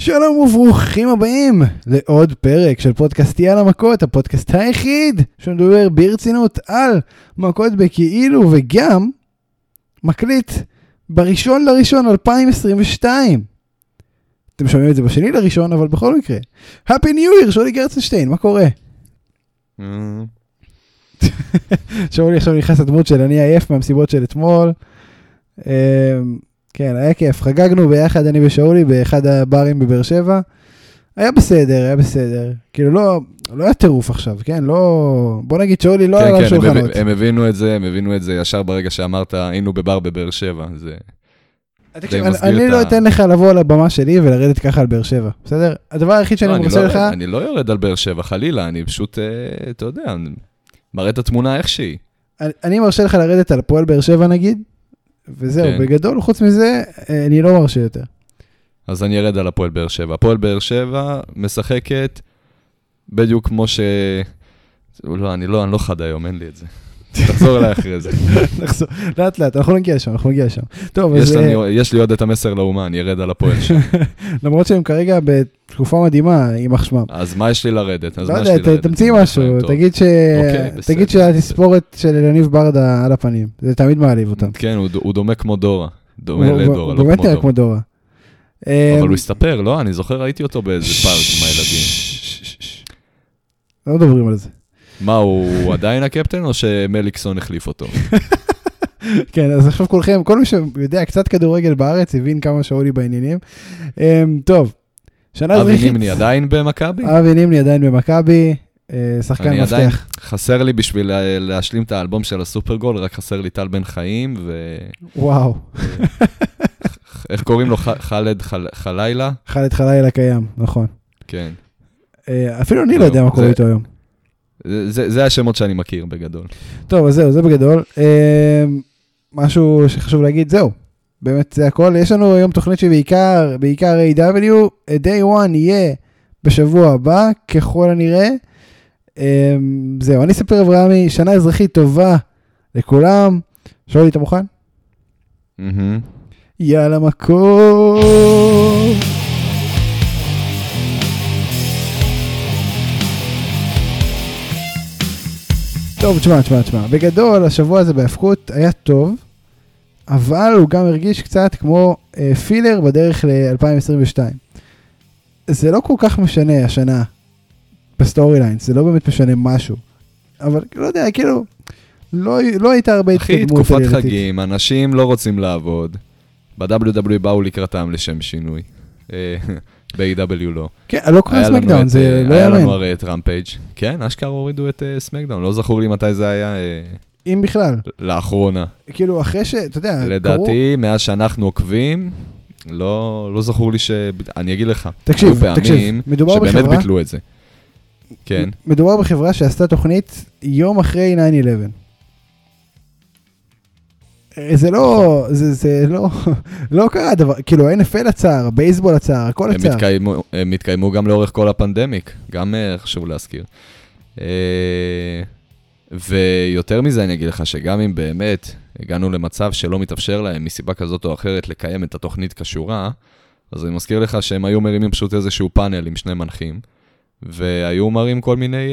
שלום וברוכים הבאים לעוד פרק של פודקאסט יאללה מכות, הפודקאסט היחיד שמדבר ברצינות על מכות בכאילו וגם מקליט בראשון לראשון 2022. אתם שומעים את זה בשני לראשון, אבל בכל מקרה. Happy New Year, שולי גרצנשטיין, מה קורה? אה, שאולי עכשיו נכנס לדמות של אני עייף מהמסיבות של אתמול. כן, היה כיף. חגגנו ביחד, אני ושאולי, באחד הברים בבאר שבע. היה בסדר, היה בסדר. כאילו, לא, לא היה טירוף עכשיו, כן? לא... בוא נגיד שאולי לא כן, על כן, הם שולחנות. הב- הם הבינו את זה, הם הבינו את זה ישר ברגע שאמרת, היינו בבר בבאר שבע. זה... תקשיב, אני- אני לא אתן לך לבוא לבמה שלי ולרדת ככה על באר שבע, בסדר? הדבר היחיד שאני לא, רוצה לא- לך... אני לא יורד על באר שבע, חלילה, אני פשוט, אה, אתה יודע, מראה את התמונה איך שהיא. אני- אני מרשה לך לרדת על הפועל באר שבע נגיד, וזהו, כן. בגדול, חוץ מזה, אה, אני לא מרשה יותר. אז אני ארד על הפועל באר שבע. הפועל באר שבע משחקת בדיוק כמו ש... לא, אני לא, אני לא חד היום, אין לי את זה. תחזור אליי אחרי זה. נחזור, לאט לאט, אנחנו נגיע לשם, אנחנו נגיע לשם. טוב, יש אז אה, לנו- יש לי עוד את המסר לאומה, אני ארד על הפועל שם. למרות שהם כרגע בתקופה מדהימה, יימח שמם. אז מה יש לי לרדת? אז לא מה יש יודע, לי ת- לרדת? תמציא משהו. תגיד ש- אוקיי, תגיד שהתספורת של יניב ברדה על הפנים, זה תמיד מעליב אותם. כן, הוא דומה כמו דורה. דומה לדורה, לא כמו דורה. כמו דורה. אבל אה, הוא הסתפר, לא? אני זוכר, ראיתי אותו באיזה פארק עם הילדים. לא מדברים על זה. מה, הוא עדיין הקפטן או שמליקסון החליף אותו? כן, אז עכשיו כולכם, כל מי שיודע קצת כדורגל בארץ, הבין כמה שאולי בעניינים. אה, טוב, שנה אבי אזרחית. נימני עדיין במכבי? אבי נימני עדיין במכבי, אה, שחקן מפתח. חסר לי בשביל לה- להשלים את האלבום של הסופרגול, רק חסר לי טל בן חיים, וואו, ואיך קוראים לו? חאלד חל- חלילה? חאלד חלילה קיים, נכון. כן. אה, אפילו אני לא יודע מה קורה איתו היום. זה זה השמות שאני מכיר בגדול. טוב, אז זהו, זה בגדול. אה, משהו שחשוב להגיד, זהו. באמת זה הכל. יש לנו היום תוכנית שבעיקר, בעיקר A.W. Day One יהיה בשבוע הבא, ככל הנראה. אה, זהו, אני ספיר אברהמי, שנה אזרחית טובה לכולם. שאולי, אתה מוכן? מהמם. יאללה מקום. טוב, תשמע, תשמע, תשמע. בגדול, השבוע הזה בהאבקות היה טוב, אבל הוא גם הרגיש קצת כמו אה, filler בדרך ל-2022. זה לא כל כך משנה השנה ב-storylines, זה לא באמת משנה משהו. אבל לא יודע, כאילו, לא, לא הייתה הרבה אחי, התקדמות תקופת עלילתית. חגים, אנשים לא רוצים לעבוד. ב-WW באו לקראתם לשם שינוי. ב-AEW לא. כן, לא היה לנו סמקדאון, זה אה, לא היה יאמן. לנו הרי את רמפייג'. כן, אשכרה הורידו את אה, סמקדאון. לא זכור לי מתי זה היה אה, אם בכלל. לאחרונה. כאילו, אחרי ש... אתה יודע. לדעתי, מאז שאנחנו עוקבים, לא לא זכור לי ש... אני אגיד לך. תקשיב, תקשיב, מדובר שבאמת בחברה... ביטלו את זה. כן. מדובר בחברה שעשתה תוכנית יום אחרי 9-11. אה, זה לא, זה, זה לא, לא קרה דבר, כאילו ה-NFL עצר, הבייסבול עצר, הכל עצר. התקיימו, הם התקיימו גם לאורך כל הפנדמיק, גם אה, חשוב להזכיר. אה, ויותר מזה אני אגיד לך שגם אם באמת הגענו למצב שלא מתאפשר להם מסיבה כזאת או אחרת לקיים את התוכנית כשורה, אז אני מזכיר לך שהם היו מרימים פשוט איזשהו פאנל עם שני מנחים, והיו מראים כל מיני,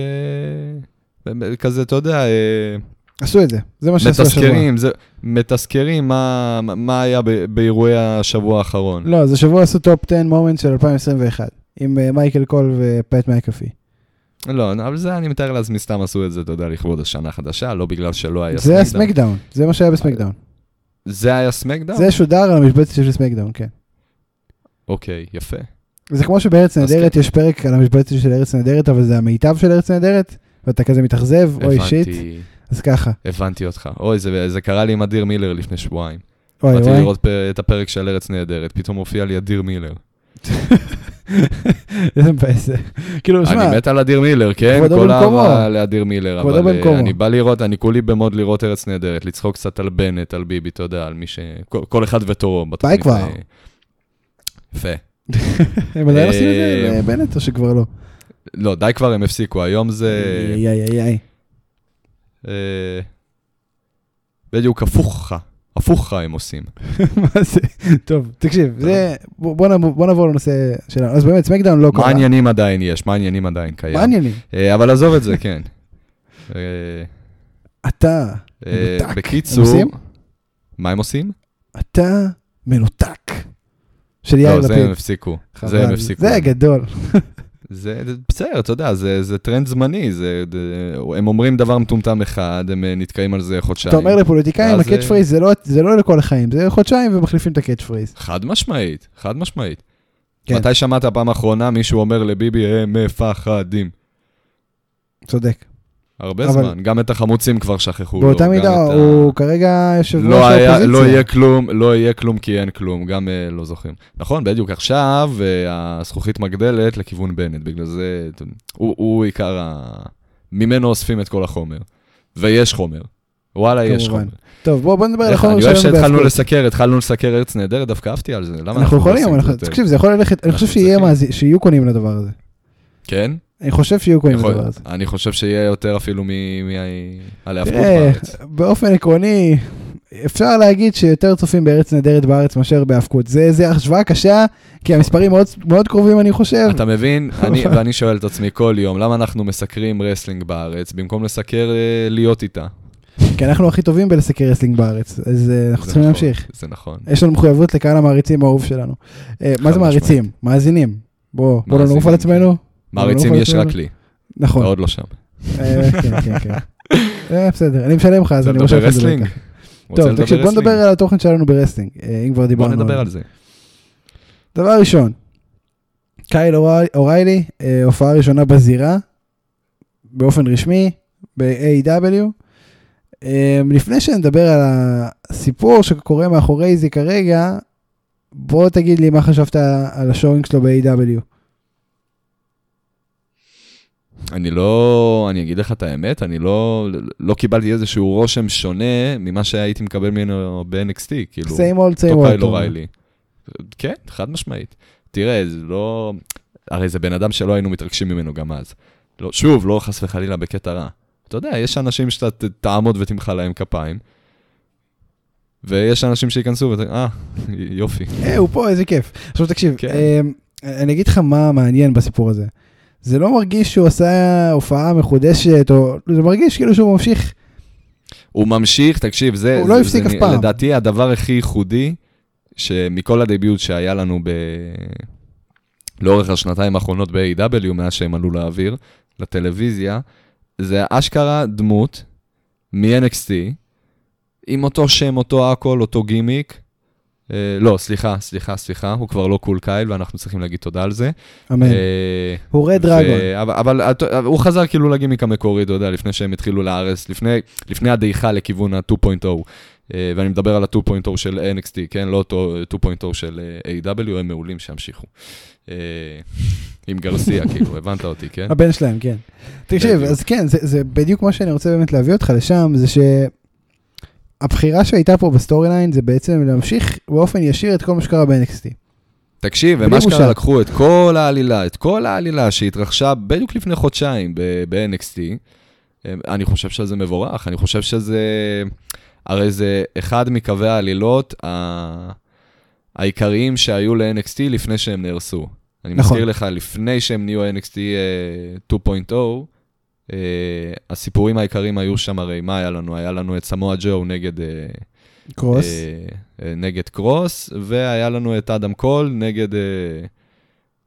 אה, כזה, אתה יודע, אה, עשו את זה, זה מה שעשו השבוע. מתזכרים, זה, מתזכרים מה, מה היה ב- באירועי השבוע האחרון. לא, אז השבוע עשו top 10 moments של 2021, עם אה, מייקל קול ופט מקאפי. לא, אבל זה אני מתאר לעצמי סתם עשו את זה, אתה יודע, לכבוד השנה החדשה, לא בגלל שלא היה זה היה סמקדאון. סמקדאון, זה מה שהיה בסמקדאון. זה היה סמקדאון? זה שודר על המשבצת של סמקדאון, כן. אוקיי, יפה. זה כמו שבארץ נהדרת כן. יש פרק על המשבצת של ארץ נהדרת, אבל זה המיטב של ארץ נהדרת, ואתה כזה מתאכזב, אוי shit, הבנתי, אז ככה. הבנתי אותך. אוי, זה, זה קרה לי עם אדיר מילר לפני שבועיים. אוי באתי אוי. לראות פ- את הפרק של ארץ נהדרת, פתאום הופיע לי אדיר מילר. איזה מבאס. כאילו, שמע, אני מת על אדיר מילר, כן? כל. אהבה לאדיר מילר. כבודו אבל אה. אני בא לראות, אני כולי במוד לראות ארץ נהדרת, לצחוק קצת על בנט, על ביבי, אתה יודע, על מי ש... כל, אחד ותורו. בתוכנית, כבר. אה, יפה. הם עדיין עושים את זה אה, בנט או שכבר לא? לא, די כבר, הם הפסיקו. היום זה... איי איי איי אה, בדיוק הפוך. הפוך הם עושים. מה זה? טוב, תקשיב, זה, בוא נעבור- בוא נעבור לנושא שלנו. אז באמת, סמקדאון לא קרה. מה העניינים עדיין יש? מה העניינים עדיין קיים? מה העניינים? אה, אבל עזוב את זה, כן. אה, אתה מנותק. בקיצור... מה הם עושים? אתה מנותק. של יאיר לא, זה הם לפיד. הפסיקו. זה הם הפסיקו. זה גדול. זה בסדר, אתה יודע, זה זה טרנד זמני, זה- זה- הם אומרים דבר מטומטם אחד, הם אה, נתקעים על זה חודשיים. אתה אומר לפוליטיקאים, ה-catch phrase זה לא- זה לא לכל החיים, זה חודשיים ומחליפים את ה-catch phrase. חד משמעית, חד משמעית. כן. מתי שמעת פעם אחרונה מישהו אומר לביבי, הם מפחדים? צודק. הרבה אבל- זמן, גם את החמוצים כבר שכחו. באותה לו, מידה, את ה- הוא כרגע יושב ראש לא האופוזיציה. לא יהיה כלום, לא יהיה כלום כי אין כלום, גם אה, לא זוכרים. נכון, בדיוק עכשיו אה, הזכוכית מגדלת לכיוון בנט, בגלל זה הוא, הוא עיקר ה... ממנו אוספים את כל החומר. ויש חומר. וואלה, יש כמובן. חומר. טוב, בואו בוא נדבר על החומר אני שלנו אוהב שהתחלנו. לסקר, התחלנו לסקר ארץ נהדרת, דווקא אהבתי על זה. למה אנחנו לא יכולים, אנחנו-? תקשיב, זה יכול ללכת, אני חושב שיהיו קונים לדבר הזה. כן? אני חושב שיהיו יכול- לדבר הזה. אני חושב שיהיה יותר אפילו מהלהפקות תראה, בארץ. באופן עקרוני, אפשר להגיד שיותר צופים בארץ נהדרת בארץ מאשר בהאבקות. זה זה השוואה קשה, כי המספרים מאוד- מאוד קרובים, אני חושב. אתה מבין? אני, ואני שואל את עצמי כל יום, למה אנחנו מסקרים wrestling בארץ, במקום לסקר אה, להיות איתה? כי אנחנו הכי טובים בלסקר wrestling בארץ, אז אה, אנחנו צריכים נכון, להמשיך. זה נכון. יש לנו מחויבות לקהל המעריצים האהוב שלנו. אה, מה זה. מעריצים? מאזינים. בוא, בוא לא נעוף על עצמנו. מעריצים לא יש רק לי, נכון. אתה עוד לא שם. אה, כן, כן, כן. אה, בסדר, אני משלם לך, אז אני מושך את זה wrestling? לכך. רוצה טוב, תקשיב, בוא wrestling? נדבר על התוכן שלנו ב-wrestling, אה, אם כבר בוא דיברנו. נדבר על זה. דבר ראשון, קייל אורי- אוריילי, הופעה ראשונה בזירה, באופן רשמי, ב-AEW. אה, לפני שנדבר על הסיפור שקורה מאחורי זה כרגע, בוא תגיד לי מה חשבת על ה-showing שלו ב-AEW. אני לא, אני אגיד לך את האמת, אני לא, לא קיבלתי איזשהו רושם שונה ממה שהייתי מקבל ממנו ב-NXT, כאילו, same old, same אותו old. קייל אתה אומר. אוריילי. כן, חד משמעית. תראה, זה לא... הרי זה בן אדם שלא היינו מתרגשים ממנו גם אז. לא, שוב, לא חס וחלילה בקטע רע. אתה יודע, יש אנשים שאתה תעמוד ותמחא להם כפיים, ויש אנשים שייכנסו ואתה, אה, יופי. אה, הוא פה, איזה כיף. עכשיו תקשיב, כן. אה, אני אגיד לך מה מעניין בסיפור הזה. זה לא מרגיש שהוא עשה הופעה מחודשת, או זה מרגיש כאילו שהוא ממשיך. הוא ממשיך, תקשיב, זה, הוא זה, לא הפסיק זה אף פעם. לדעתי הדבר הכי ייחודי, שמכל הדביוט שהיה לנו ב... לאורך השנתיים האחרונות ב-AW, מאז שהם עלו לאוויר, לטלוויזיה, זה אשכרה דמות מ-NXT, עם אותו שם, אותו הכל, אותו גימיק. אה, לא, סליחה, סליחה, סליחה, הוא כבר לא קול קייל, ואנחנו צריכים להגיד תודה על זה. אמן. אה, הוא רד דרגון. אבל, את- הוא חזר כאילו לגימיק המקורי, אתה יודע, לפני שהם התחילו לארץ, לפני, הדעיכה לכיוון ה-2.0, אה, ואני מדבר על ה-2.0 של NXT, כן? לא אותו 2.0 של אה, A.W, הם מעולים שימשיכו. אה, עם גרסיה, כאילו, הבנת אותי, כן? הבן שלהם, כן. תקשיב. אז כן, זה, זה בדיוק מה שאני רוצה באמת להביא אותך לשם, זה שהבחירה שהייתה פה בסטורי ליין זה בעצם להמשיך באופן ישיר את כל מה שקרה ב-NXT. תקשיב, אשכרה בושה. לקחו את כל העלילה, את כל העלילה שהתרחשה בדיוק לפני חודשיים ב-NXT. הם- אני חושב שזה מבורך, אני חושב שזה... הרי זה אחד מקווי העלילות ה... העיקריים שהיו ל-NXT לפני שהם נהרסו. אני נכון. מזכיר לך, לפני שהם נהיו NXT אה, 2.0, אה, הסיפורים העיקריים היו שם הרי, מה היה לנו? היה לנו את סמואה ג'ו נגד... אה, קרוס. אה, אה, נגד קרוס, והיה לנו את אדם קול נגד, אה,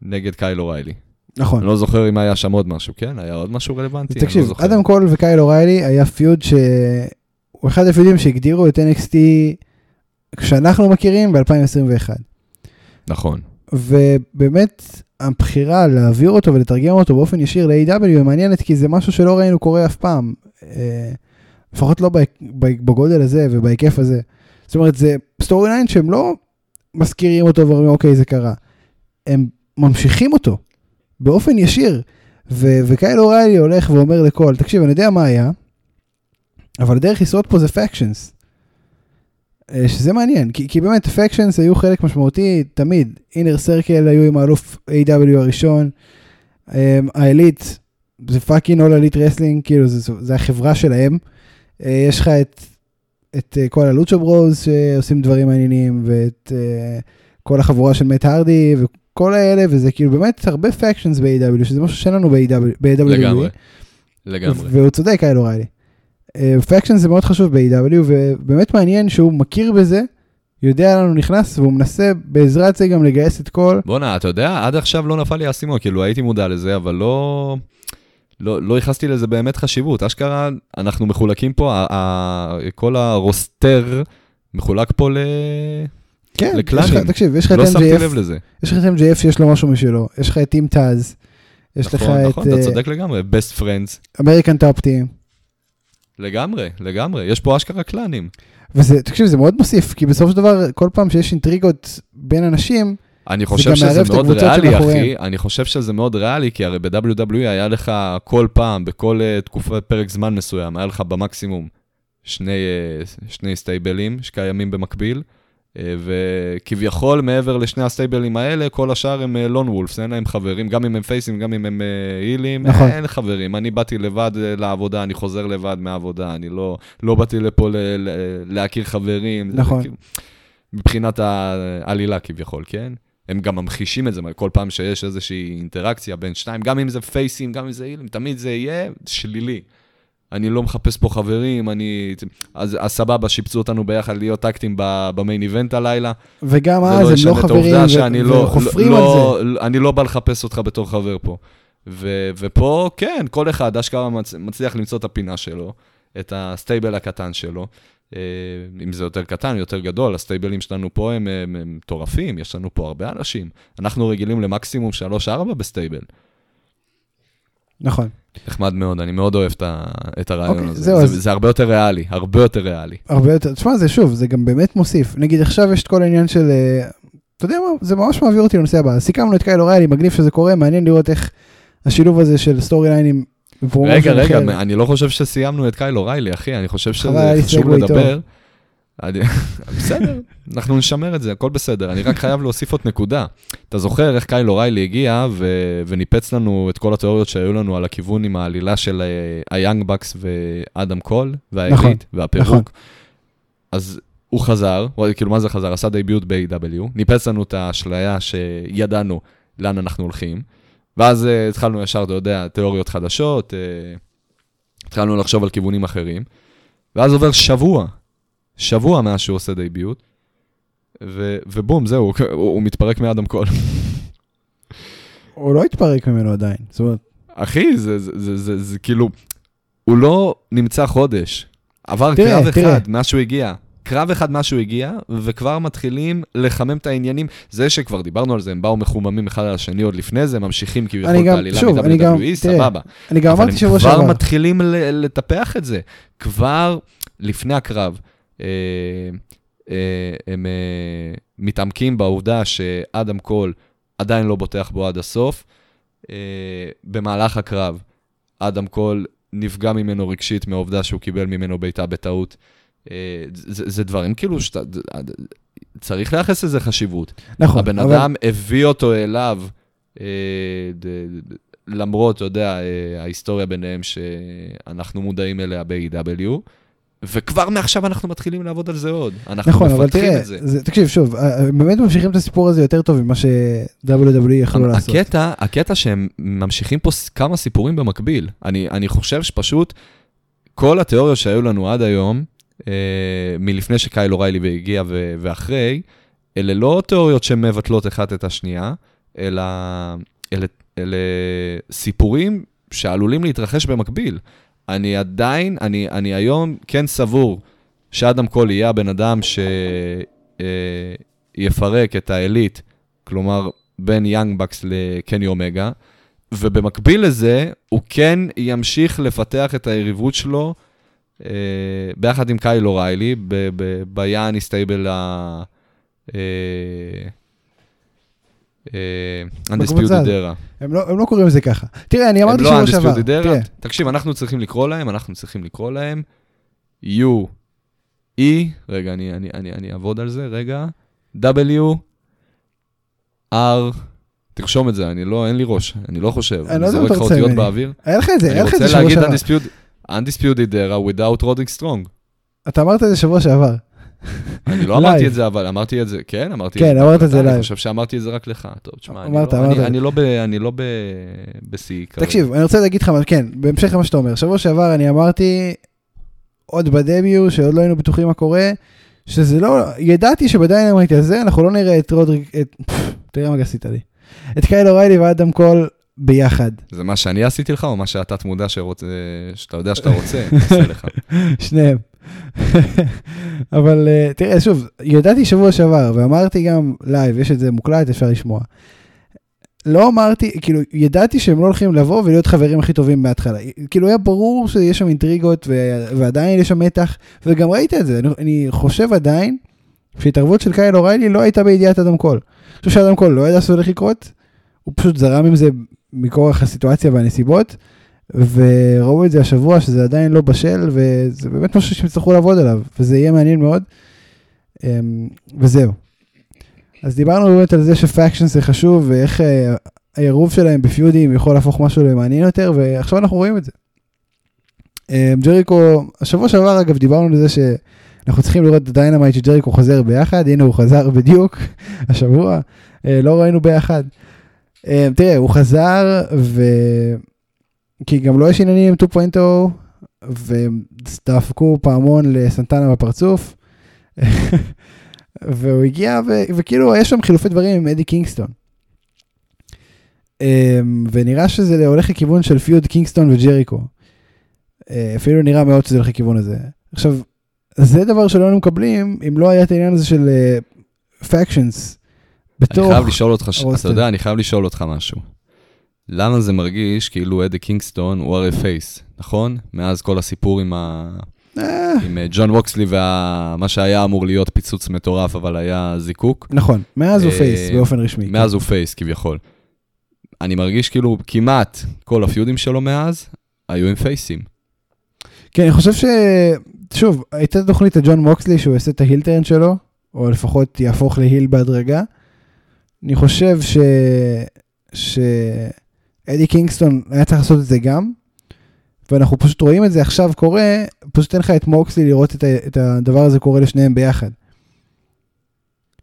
נגד קייל אוריילי. נכון. אני לא זוכר אם היה שם עוד משהו, כן? היה עוד משהו רלוונטי? לא תקשיב, זוכר. אדם קול וקייל אוריילי היה feud שהוא אחד הפיודים שהגדירו את NXT שאנחנו מכירים ב-2021. נכון. ובאמת הבחירה להעביר אותו ולתרגם אותו באופן ישיר ל-AEW היא מעניינת כי זה משהו שלא ראינו קורה אף פעם. אה, לפחות לא בגודל הזה ובהיקף הזה. זאת אומרת זה storyline שהם לא מזכירים אותו ואומרים אוקיי זה קרה. הם ממשיכים אותו באופן ישיר. ו- וקייל אוריילי הולך ואומר לכל, תקשיב אני יודע מה היה, אבל הדרך לשרוד פה זה factions. אה, שזה מעניין, כי, כי באמת factions היו חלק משמעותי תמיד. אינר סרקל היו עם האלוף AEW הראשון, אה, האליט, זה fucking אול אליט wrestling, כאילו זה, זה החברה שלהם. אה, יש לך את את אה, כל הלוצ'ו ברוז שעושים דברים מעניינים, ואת כל החבורה של מת הרדי, וכל האלה, וזה כאילו באמת הרבה factions ב-AEW, שזה משהו שאין לנו ב-WWE. לגמרי, לגמרי. והוא צודק, קייל אוריילי. faction זה מאוד חשוב ב-AEW, ובאמת מעניין שהוא מכיר בזה, יודע לאן הוא נכנס, והוא מנסה בעזרת זה גם לגייס את כל... בואנה, אתה יודע, עד עכשיו לא נפל לי האסימון, כאילו הייתי מודע לזה, אבל לא... לא, לא ייחסתי לזה באמת חשיבות. אשכרה, אנחנו מחולקים פה, ה, ה, כל ה-roster מחולק פה ל... כן, לקלאנים. יש תקשיב, יש לך לא את שמתי MJF, לב לזה. יש לך את MJF שיש לו משהו משלו, יש לך את Team Taz, יש לך נכון, את נכון, אתה צודק לגמרי, Best Friends. American Top Team, לגמרי, לגמרי, יש פה אשכרה קלאנים. וזה, תקשיב, זה מאוד מוסיף, כי בסופו של דבר, כל פעם שיש אינטריגות בין אנשים, אני חושב שזה מאוד ריאלי. אחי. אני חושב שזה מאוד ריאלי, כי הרי ב-WWE היה לך כל פעם, בכל אה, תקופה, פרק זמן מסוים, היה לך במקסימום שני, אה, שני סטייבלים שקיימים במקביל, וכביכול מעבר לשני הסטייבלים האלה, כל השאר הם לון וולפס, אין להם חברים, גם אם הם פייסים, גם אם הם אה, הילים, נכון. אין חברים. אני באתי לבד אה, לעבודה, אני חוזר לבד מהעבודה, אני לא, לא באתי לפה ל- ל- להכיר חברים. נכון. מבחינת העלילה כביכול, כן? הם גם ממחישים את זה, כל פעם שיש איזושהי אינטראקציה בין שניים, גם אם זה פייסים, גם אם זה הילים, תמיד זה יהיה שלילי. אני לא מחפש פה חברים, אני... אז, אז סבבה, שיפצו אותנו ביחד להיות טקטים במיין איבנט הלילה. וגם אז הם ישנה לא חברים, ו- לא, וחופרים לא, על זה. לא, אני לא בא לחפש אותך בתור חבר פה. ו, ופה, כן, כל אחד אשכרה מצ, מצליח למצוא את הפינה שלו, את ה stable הקטן שלו. אה, אם זה יותר קטן, יותר גדול, ה stableים שלנו פה הם הם- הם מטורפים, יש לנו פה הרבה אנשים. אנחנו רגילים למקסימום 3-4 ב stable. נכון. נחמד מאוד, אני מאוד אוהב את הרעיון אוקיי, הזה. זהו, זה, אז- זה הרבה יותר ריאלי, הרבה יותר ריאלי. הרבה יותר, תשמע, זה שוב, זה גם באמת מוסיף. נגיד עכשיו יש את כל העניין של, אה, אתה יודע מה, זה ממש מעביר אותי לנושא הבא. סיכמנו את קייל אוריילי, מגניב שזה קורה, מעניין לראות איך השילוב הזה של story lineים. רגע, רגע, אחר. אני לא חושב שסיימנו את קייל אוריילי, אחי, אני חושב שזה חשוב. לדבר. אני- בסדר, אנחנו נשמר את זה, הכל בסדר. אני רק חייב להוסיף עוד נקודה. אתה זוכר איך קייל אוריילי הגיע ו- וניפץ לנו את כל התיאוריות שהיו לנו על הכיוון עם העלילה של אה, היאנג באקס ואדם קול, והאליט נכון, והפירוק. נכון. אז הוא חזר, הוא- כאילו מה זה חזר? עשה debut ב-AEW, ניפץ לנו את האשליה שידענו לאן אנחנו הולכים, ואז אה, התחלנו ישר, אתה יודע, תיאוריות חדשות, אה, התחלנו לחשוב על כיוונים אחרים, ואז עובר שבוע, שבוע מאז שהוא עושה debut, ו- ובום, זהו, הוא, הוא, הוא מתפרק מאדם קול. הוא לא התפרק ממנו עדיין. זאת אומרת, אחי, זה, זה, זה, זה, זה, זה כאילו, הוא לא נמצא חודש. עבר תראה, קרב תראה. אחד מאז שהוא הגיע. קרב אחד מאז שהוא הגיע, וכבר מתחילים לחמם את העניינים. זה שכבר דיברנו על זה, הם באו מחוממים אחד על השני עוד לפני זה, ממשיכים כביכול גם- מ-WWE, סבבה. אני גם אבל אמרתי שבוע הם כבר שעבר. מתחילים לטפח את זה. כבר לפני הקרב, הם אה, מתעמקים בעובדה שאדם קול עדיין לא בוטח בו עד הסוף. אה, במהלך הקרב, אדם קול נפגע ממנו רגשית מהעובדה שהוא קיבל ממנו בעיטה בטעות. אה, זה, זה דברים כאילו שאתה... צריך לייחס לזה חשיבות. נכון, הבן אבל- אדם הביא אותו אליו, אה, ד, ד, למרות, אתה יודע, אה, ההיסטוריה ביניהם שאנחנו מודעים אליה ב-AW, וכבר מעכשיו אנחנו מתחילים לעבוד על זה עוד. אנחנו נכון, מפתחים תראה, את זה. זה, תקשיב, שוב, אה, באמת ממשיכים את הסיפור הזה יותר טוב ממה ש-WWE יכלו לעשות. הקטע, הקטע שהם ממשיכים פה כמה סיפורים במקביל. אני, אני חושב שפשוט כל התיאוריות שהיו לנו עד היום, אה, מלפני שקייל אוריילי הגיע ו- ואחרי, אלה לא תיאוריות שמבטלות אחת את השנייה, אלא אלה, אלה סיפורים שעלולים להתרחש במקביל. אני עדיין, אני, אני היום כן סבור שאדם קול יהיה הבן אדם שיפרק את האליט, כלומר, בין יאנג באקס לקני אומגה, ובמקביל לזה, הוא כן ימשיך לפתח את היריבות שלו אה, ביחד עם קייל אוריילי, ב- ב- ביאני stable ה... אה, אה. Undisputed Era. הם לא, הם לא קוראים לזה ככה. תראה, אני אמרתי הם לא שבוע שעבר. Undisputed Era. תראה, תקשיב, אנחנו צריכים לקרוא להם, אנחנו צריכים לקרוא להם U, E, רגע, אני, אני, אני, אני אעבוד על זה, רגע, W, R, תרשום את זה, אני לא, אין לי ראש, אני לא חושב. אני לא יודע מה זורק אתה לך רוצה אותיות. באוויר. היה לך את זה, אני היה לך את זה רוצה שבוע להגיד שעבר. Undisputed- Undisputed Era without Roderick Strong. אתה אמרת את זה שבוע שעבר. אני לא. אמרתי את זה, אבל אמרתי את זה, כן, אמרתי כן, זה. אמרת את זה אני לייב. חושב שאמרתי את זה רק לך. טוב, תשמע, אני לא-. אני- אני לא אני לא בשיא כרגע. תקשיב, אני רוצה להגיד לך, כן, בהמשך למה שאתה אומר, שבוע שעבר אני אמרתי, עוד ב debut, שעוד לא היינו בטוחים מה קורה, שזה לא, ידעתי שבדיינמיט הזה אנחנו לא נראה את רודריק, את, תראה מה עשית לי, את קייל אוריילי ואדם קול ביחד, זה מה שאני עשיתי לך, או מה שאתה אתה יודע שרוצה, שאתה יודע שאתה רוצה, אני אעשה לך. שניהם. אבל אה, תראה, שוב, ידעתי שבוע שעבר, ואמרתי גם לייב, יש את זה מוקלט, אפשר לשמוע. לא אמרתי, כאילו, ידעתי שהם לא הולכים לבוא ולהיות חברים הכי טובים מההתחלה. כאילו, היה ברור שיש שם אינטריגות, ו- ועדיין יש שם מתח, וגם ראית את זה. אני, אני חושב עדיין, שהתערבות של קייל אוריילי לא הייתה בידיעת אדם קול. אני חושב שאדם קול לא ידע שזה הולך לקרות, הוא פשוט זרם עם זה מכורח הסיטואציה והנסיבות, וראו את זה השבוע שזה עדיין לא בשל, וזה באמת משהו שהם יצטרכו לעבוד עליו, וזה יהיה מעניין מאוד. אמ, וזהו. אז דיברנו באמת על זה ש factions זה חשוב, ואיך אה, העירוב שלהם ב feudים יכול להפוך משהו למעניין יותר, ועכשיו אנחנו רואים את זה. אמ, ג'ריקו, השבוע שעבר אגב דיברנו על זה שאנחנו צריכים לראות את הדיינמיט שג'ריקו חוזר ביחד, הנה הוא חזר בדיוק השבוע, אה, לא ראינו ביחד. אמ, תראה, הוא חזר, ו... כי גם לו יש עניינים עם 2.0, ודפקו פעמון לסנטנה בפרצוף, והוא הגיע, ו... וכאילו יש שם חילופי דברים עם אדי קינגסטון. אמ, ונראה שזה הולך לכיוון של פיוד קינגסטון וג'ריקו. אה, אפילו נראה מאוד שזה הולך לכיוון הזה. עכשיו, זה דבר שלא היינו מקבלים אם לא היה את העניין הזה של factions. אני חייב לשאול אותך, ש- אתה. יודע, אני חייב לשאול אותך משהו. למה זה מרגיש כאילו אדי קינגסטון הוא הרי face, נכון? מאז כל הסיפור עם ה... אה, עם אה, ג'ון מוקסלי ומה שהיה אמור להיות פיצוץ מטורף, אבל היה זיקוק. נכון, מאז הוא אה, face באופן רשמי. מאז הוא face כביכול. אני מרגיש כאילו כמעט כל ה feudים שלו מאז היו עם פייסים. כן, אני חושב ש... שוב, הייתה תוכנית לג'ון מוקסלי שהוא יעשה את ההילטרן שלו, או לפחות יהפוך להיל בהדרגה. אני חושב ש... ש... אדי קינגסטון היה צריך לעשות את זה גם, ואנחנו פשוט רואים את זה עכשיו קורה, פשוט אין לך את מוקסלי לראות את, ה... את הדבר הזה קורה לשניהם ביחד.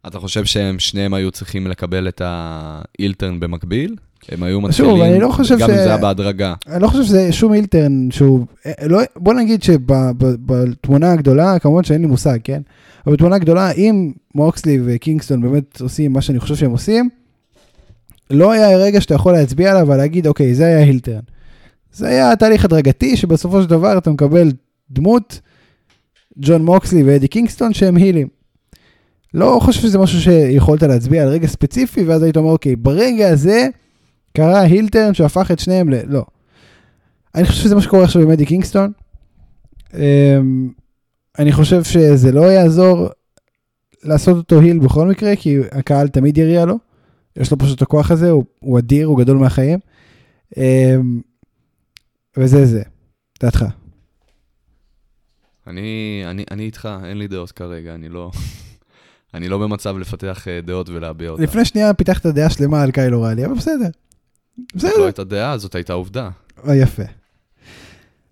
אתה חושב שהם שניהם היו צריכים לקבל את האילטרן במקביל? הם היו שוב, מתחילים, אני לא חושב גם ש- אם זה היה בהדרגה. אני לא חושב שזה שום הילטרן שהוא, לא, בוא נגיד שבתמונה הגדולה, כמובן שאין לי מושג, כן? אבל בתמונה הגדולה, אם מוקסלי וקינגסטון באמת עושים מה שאני חושב שהם עושים, לא היה רגע שאתה יכול להצביע עליו ולהגיד, אוקיי, זה היה הילטרן. זה היה תהליך הדרגתי שבסופו של דבר אתה מקבל דמות, ג'ון מוקסלי ואדי קינגסטון שהם הילים. לא חושב שזה משהו שיכולת להצביע על רגע ספציפי, ואז היית אומר, אוקיי, ברגע הזה קרה הילטרן שהפך את שניהם ל... לא. אני חושב שזה מה שקורה עכשיו עם אדי קינגסטון. אמ, אני חושב שזה לא יעזור לעשות אותו היל בכל מקרה, כי הקהל תמיד יריע לו. יש לו פשוט את הכוח הזה, הוא, הוא אדיר, הוא גדול מהחיים. אמ, וזה זה, דעתך. אני, אני, אני איתך, אין לי דעות כרגע, אני לא, אני לא במצב לפתח אה, דעות ולהביע אותן. לפני שנייה פיתחת דעה שלמה על קייל אורלי, אבל בסדר. זאת בסדר. לא הייתה דעה, זאת הייתה עובדה. אה, יפה.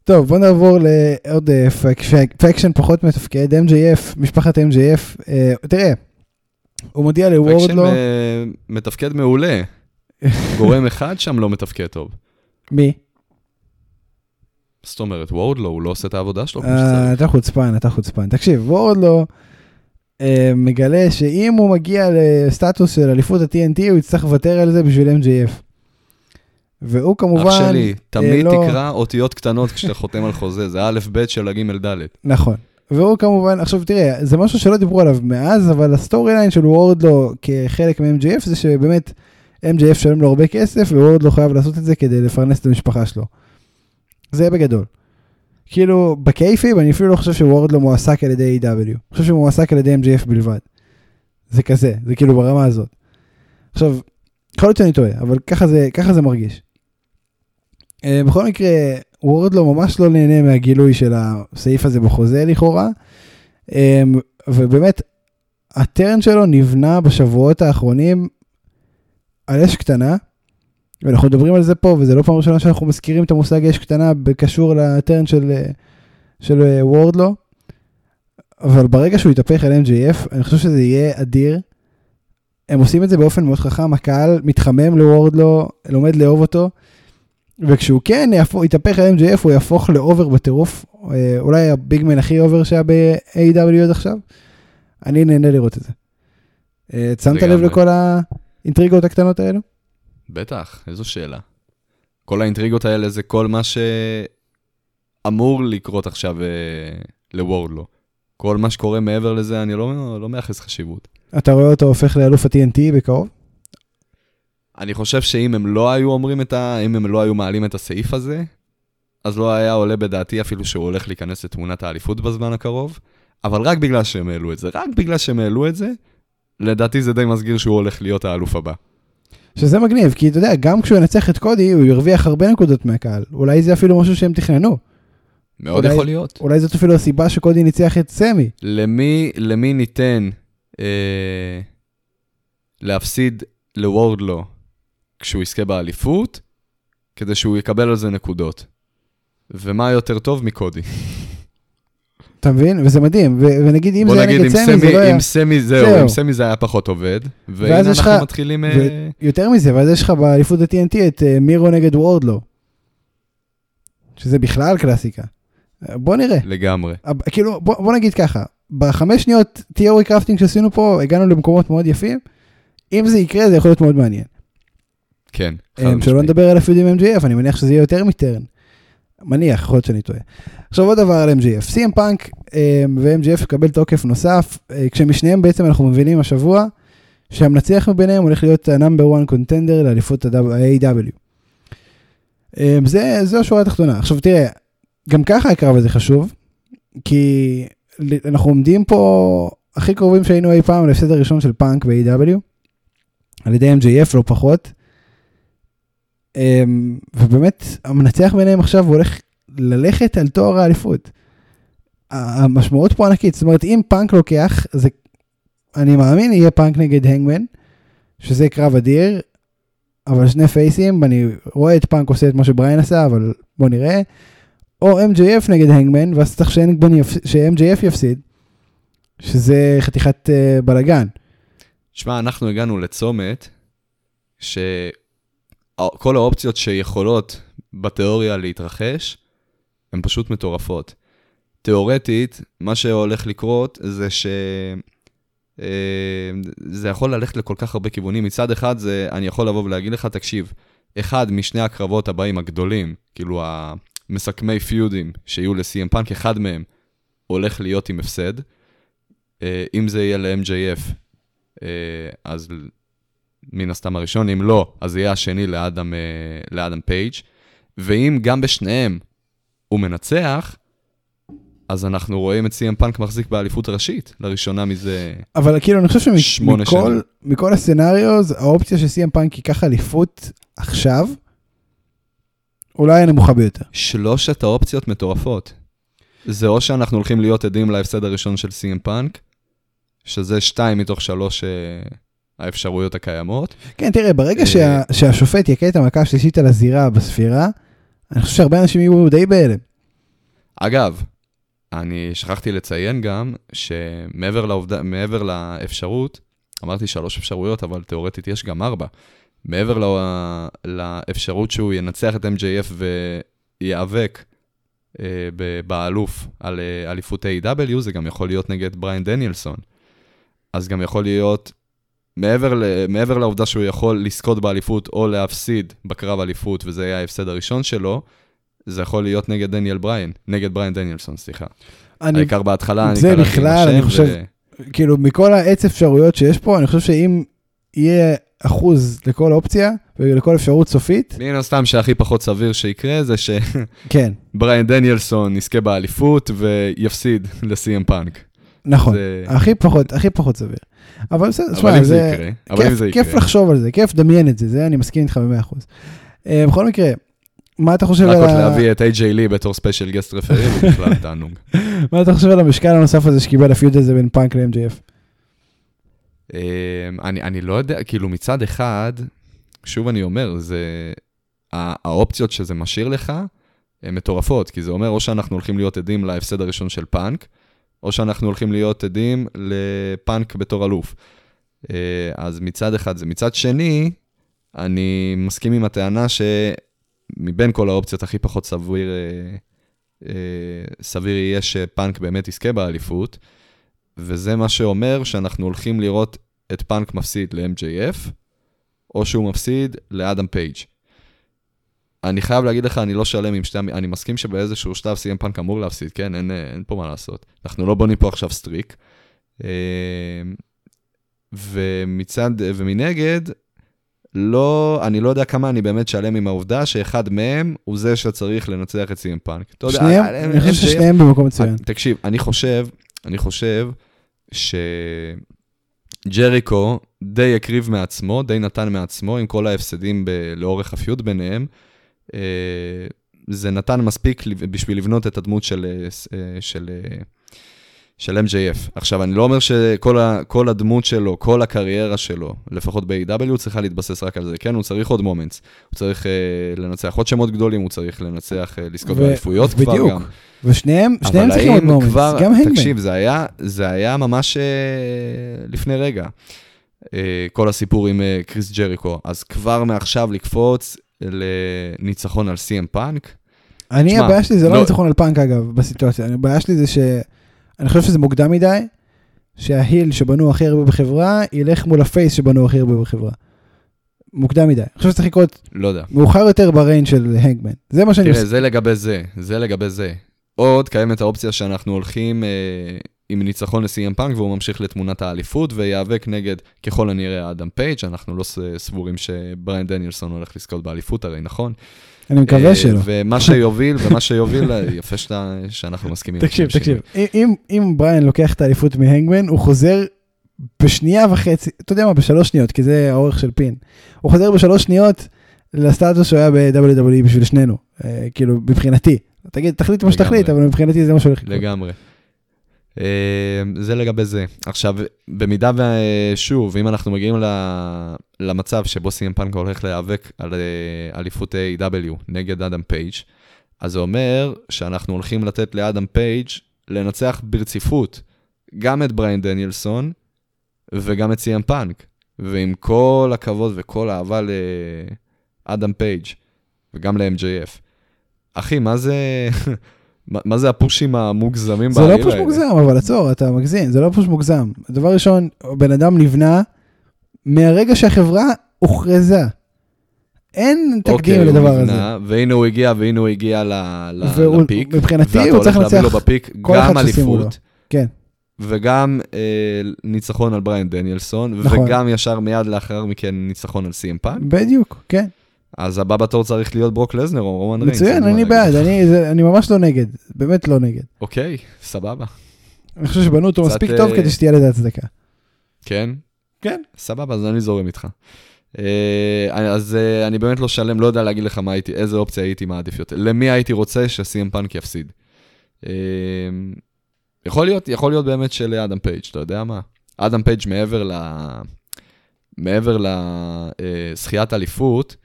טוב, בוא נעבור לעוד אה, פק- פק- פקשן פחות מתפקד, MJF, משפחת MJF. אה, תראה, הוא מודיע לוורדלו, אה, מתפקד מעולה. גורם אחד שם לא מתפקד טוב. מי? זאת אומרת, וורדלו, הוא לא עושה את העבודה שלו כמו אה, שצריך. אתה חוצפן, אתה חוצפן. תקשיב, וורדלו אה, מגלה שאם הוא מגיע לסטטוס של אליפות ה-TNT, הוא יצטרך לוותר על זה בשביל MJF. והוא כמובן... אח שלי, תמיד לא- תקרא אותיות קטנות כשאתה חותם על חוזה, זה א' ב' של הג' ד'. נכון. והוא כמובן, עכשיו תראה, זה משהו שלא דיברו עליו מאז, אבל ה story line של וורדלו כחלק מ-MJF זה שבאמת MJF שלם לו הרבה כסף, ווורדלו חייב לעשות את זה כדי לפרנס את המשפחה שלו. זה בגדול. כאילו, בקייפיב אני אפילו לא חושב שוורדלו מועסק על ידי A.W. אני חושב שהוא מועסק על ידי MJF בלבד. זה כזה, זה כאילו ברמה הזאת. עכשיו, יכול להיות שאני טועה, אבל ככה זה, ככה זה מרגיש. Uh, בכל מקרה, וורדלו ממש לא נהנה מהגילוי של הסעיף הזה בחוזה לכאורה, um, ובאמת, הטרן שלו נבנה בשבועות האחרונים על אש קטנה, ואנחנו מדברים על זה פה, וזה לא פעם ראשונה שאנחנו מזכירים את המושג אש קטנה בקשור לטרן של, של אה, וורדלו. אבל ברגע שהוא יתהפך על MJF, אני חושב שזה יהיה אדיר. הם עושים את זה באופן מאוד חכם, הקהל מתחמם לוורדלו, לומד לאהוב אותו, וכשהוא כן יתהפך על MJF, הוא יהפוך לאובר בטירוף, אה, אולי הביגמן הכי אובר שהיה ב-AW עד עכשיו. אני נהנה לראות את זה. אה, שמת לב. לכל האינטריגות הקטנות האלו? בטח, איזו שאלה. כל האינטריגות האלה זה כל מה שאמור לקרות עכשיו אה, לוורדלו. כל מה שקורה מעבר לזה, אני לא, לא מייחס חשיבות. אתה רואה אותו הופך לאלוף ה-TNT בקרוב? אני חושב שאם הם לא היו אומרים את ה... אם הם לא היו מעלים את הסעיף הזה, אז לא היה עולה בדעתי אפילו שהוא הולך להיכנס לתמונת האליפות בזמן הקרוב, אבל רק בגלל שהם העלו את זה, רק בגלל שהם העלו את זה, לדעתי זה די מסגיר שהוא הולך להיות האלוף הבא. שזה מגניב, כי אתה יודע, גם כשהוא ינצח את קודי, הוא ירוויח הרבה נקודות מהקהל. אולי זה אפילו משהו שהם תכננו. מאוד אולי- יכול להיות. אולי זאת אפילו הסיבה שקודי ניצח את סמי. למי, למי ניתן אה, להפסיד לוורדלו כשהוא יזכה באליפות, כדי שהוא יקבל על זה נקודות. ומה יותר טוב מקודי? אתה מבין? וזה מדהים. ו- ונגיד אם בוא זה היה נגיד, נגד סמי, זה לא היה... עם סמי זהו, זהו. עם סמי זה היה פחות עובד. והנה אנחנו מתחילים... אה, יותר מזה, ואז יש לך באליפות ה-TNT את אה, מירו נגד וורדלו. שזה בכלל קלאסיקה. בוא נראה. לגמרי. הב- כאילו, בוא, בוא נגיד ככה, בחמש שניות theory crafting שעשינו פה, הגענו למקומות מאוד יפים. אם זה יקרה, זה יכול להיות מאוד מעניין. כן. אה, שלא. נדבר על עם MJF, אני מניח שזה יהיה יותר מטרן. מניח, יכול להיות שאני טועה. עכשיו עוד דבר על MJF, CM פאנק אה, ו-MJF יקבל תוקף נוסף, אה, כשמשניהם בעצם אנחנו מבינים השבוע שהמנצח מביניהם הולך להיות ה-number one contender לאליפות ה-AW. אה, זה, זו השורה התחתונה. עכשיו תראה, גם ככה הקרב הזה חשוב, כי אנחנו עומדים פה הכי קרובים שהיינו אי פעם להפסד הראשון של פאנק ב-AEW, על ידי MJF לא פחות. אמ, ובאמת המנצח ביניהם עכשיו הולך ללכת על תואר האליפות. המשמעות פה ענקית, זאת אומרת אם פאנק לוקח, זה, אני מאמין יהיה פאנק נגד הנגמן, שזה קרב אדיר, אבל שני פייסים, אני רואה את פאנק עושה את מה שבריין עשה, אבל בוא נראה. או MJF נגד הנגמן, ואז צריך ש-MJF יפסיד, שזה חתיכת uh, בלאגן. שמע, אנחנו הגענו לצומת שכל האופציות שיכולות בתיאוריה להתרחש, הן פשוט מטורפות. תיאורטית, מה שהולך לקרות זה ש... אה, זה יכול ללכת לכל כך הרבה כיוונים. מצד אחד, זה, אני יכול לבוא ולהגיד לך, תקשיב, אחד משני הקרבות הבאים הגדולים, כאילו המסכמי פיודים שיהיו ל-CM פאנק, אחד מהם הולך להיות עם הפסד. אה, אם זה יהיה ל-MJF, אה, אז מן הסתם הראשון, אם לא, אז זה יהיה השני לאדם, אה, לאדם פייג', ואם גם בשניהם הוא מנצח, אז אנחנו רואים את CM פאנק מחזיק באליפות ראשית, לראשונה מזה... אבל כאילו אני חושב שמונה שמכל שנים. מכל הסצנריוז, האופציה שסי.אם פאנק ייקח אליפות עכשיו, אולי הנמוכה ביותר. שלושת האופציות מטורפות. זה או שאנחנו הולכים להיות עדים להפסד הראשון של CM פאנק, שזה שתיים מתוך שלוש אה, האפשרויות הקיימות. כן, תראה, ברגע אה, שה, שהשופט יכה את המכה השלישית על הזירה בספירה, אני חושב שהרבה אנשים יהיו די בהלם. אגב, אני שכחתי לציין גם שמעבר לעובדה, מעבר לאפשרות, אמרתי שלוש אפשרויות, אבל תאורטית יש גם ארבע. מעבר לא, לאפשרות שהוא ינצח את MJF וייאבק אה, באלוף על אה, אליפות A.W, זה גם יכול להיות נגד בריין דניאלסון. אז גם יכול להיות, מעבר, ל, מעבר לעובדה שהוא יכול לזכות באליפות או להפסיד בקרב אליפות, וזה יהיה ההפסד הראשון שלו, זה יכול להיות נגד דניאל בריין, נגד בריין דניאלסון, סליחה. אני, העיקר בהתחלה, אני זה קראתי בכלל, אני חושב- כאילו, מכל העץ אפשרויות שיש פה, אני חושב שאם יהיה אחוז לכל אופציה ולכל אפשרות סופית, מן הסתם שהכי פחות סביר שיקרה זה כן, שבריין דניאלסון יזכה באליפות ויפסיד לסי.אם פאנק. נכון. זה- הכי פחות, הכי פחות סביר. אבל בסדר, תשמע, זה זה יקרה, כיף, זה כיף. לחשוב על זה, כיף לדמיין את זה, זה אני מסכים איתך במאה אחוז. אה, בכל מקרה, מה אתה חושב רק על עוד ה- להביא את איי-ג'יי לי בתור special guest referee, זה בכלל תענוג. מה אתה חושב על המשקל הנוסף הזה שקיבל ה feud הזה בין פאנק ל-MJF? אמ, אני, אני לא יודע, כאילו מצד אחד, שוב אני אומר, זה, הא- האופציות שזה משאיר לך, הן מטורפות, כי זה אומר או שאנחנו הולכים להיות עדים להפסד הראשון של פאנק, או שאנחנו הולכים להיות עדים לפאנק בתור אלוף. אה, אז מצד אחד זה. מצד שני, אני מסכים עם הטענה שמבין כל האופציות הכי פחות סביר, אה, אה, סביר יהיה שפאנק באמת יזכה באליפות, וזה מה שאומר שאנחנו הולכים לראות את פאנק מפסיד ל-MJF, או שהוא מפסיד לאדם פייג'. אני חייב להגיד לך, אני לא שלם עם שתי... אני מסכים שבאיזשהו שלב סי.אם פאנק אמור להפסיד, כן? אין, אין פה מה לעשות. אנחנו לא בונים פה עכשיו streak. ומצד, ומנגד, לא, אני לא יודע כמה אני באמת שלם עם העובדה שאחד מהם הוא זה שצריך לנצח את סי.אם פאנק. שניהם, אני חושב ששניהם במקום מצוין. תקשיב, אני חושב, אני חושב שג'ריקו די הקריב מעצמו, די נתן מעצמו עם כל ההפסדים ב- לאורך הפיוט ביניהם. אה, זה נתן מספיק בשביל לבנות את הדמות של, אה, של, אה, של MJF. עכשיו, אני לא אומר שכל ה, הדמות שלו, כל הקריירה שלו, לפחות ב-AEW, צריכה להתבסס רק על זה. כן, הוא צריך עוד moments. הוא צריך אה, לנצח עוד שמות גדולים, הוא צריך לנצח, אה, לזכות באליפויות כבר בדיוק. גם. ושניהם, שניהם צריכים עוד moments, כבר, גם הנגמן. תקשיב, זה היה, זה היה ממש אה, לפני רגע. כל הסיפור עם קריס ג'ריקו. אז כבר מעכשיו לקפוץ לניצחון על CM פאנק. אני, הבעיה שלי זה לא, לא ניצחון על פאנק אגב, בסיטואציה. הבעיה שלי זה ש... אני חושב שזה מוקדם מדי, שה heel שבנו הכי הרבה בחברה, ילך מול ה face שבנו הכי הרבה בחברה. מוקדם מדי. אני חושב שצריך לקרות לא יודע. מאוחר יותר ב run של הנגמן. זה מה שאני עושה. תראה, זה לגבי זה, זה לגבי זה. עוד קיימת האופציה שאנחנו הולכים אה, עם ניצחון לסי.אם פאנק והוא ממשיך לתמונת האליפות וייאבק נגד ככל הנראה אדם פייג', אנחנו לא סבורים שבריין דניאלסון הולך לזכות באליפות הרי, נכון? אני מקווה אה, שלא. ומה שיוביל, ומה שיוביל, יפה שאתה, שאנחנו מסכימים. תקשיב, תקשיב, אם, אם בריין לוקח את האליפות מהנגמן, הוא חוזר בשנייה וחצי, אתה יודע מה, בשלוש שניות, כי זה האורך של פין. הוא חוזר בשלוש שניות לסטטוס שהוא היה ב-WWE בשביל שנינו, אה, כאילו, מבחינתי. תגיד, תחליט מה שתחליט, אבל מבחינתי זה מה שהולך לקרות. לגמרי. אמ, זה לגבי זה. עכשיו, במידה ושוב, אם אנחנו מגיעים למצב שבו סי.אם פאנק הולך להיאבק על אה, אליפות AEW נגד אדם פייג', אז זה אומר שאנחנו הולכים לתת לאדם פייג' לנצח ברציפות גם את בריין דניאלסון וגם את סי.אם פאנק. ועם כל הכבוד וכל האהבה לאדם פייג' וגם ל-MJF. אחי, מה זה... מה זה הפושים המוגזמים בעליל האלה? זה לא פוש מוגזם, אבל עצור, אתה מגזים, זה לא push מוגזם. דבר ראשון, בן אדם נבנה מהרגע שהחברה הוכרזה. אין תקדים אוקיי, לדבר הזה. והנה הוא הגיע, והנה הוא הגיע ל, ל, והוא, ל peak. מבחינתי הוא צריך לנצח כל אחד שישימו לו. כן. וגם אה, ניצחון על בריין דניאלסון, נכון. וגם ישר מיד לאחר מכן ניצחון על סי.אם פאנק. בדיוק, כן. אז הבא בתור צריך להיות ברוק לזנר או רומן ריינס. מצוין, אני בעד, אני, זה, אני ממש לא נגד, באמת לא נגד. אוקיי, סבבה. אני חושב שבנו אותו מספיק טוב אה, כדי שתהיה לזה הצדקה. כן? כן. סבבה, אז אני זורם איתך. אה, אז אה, אני באמת לא שלם, לא יודע להגיד לך מה הייתי, איזה אופציה הייתי מעדיף יותר. למי הייתי רוצה שסי.אם פאנק יפסיד? יכול להיות, יכול להיות באמת שלאדם פייג', אתה יודע מה? אדם פייג' מעבר ל... מעבר לזכיית אליפות,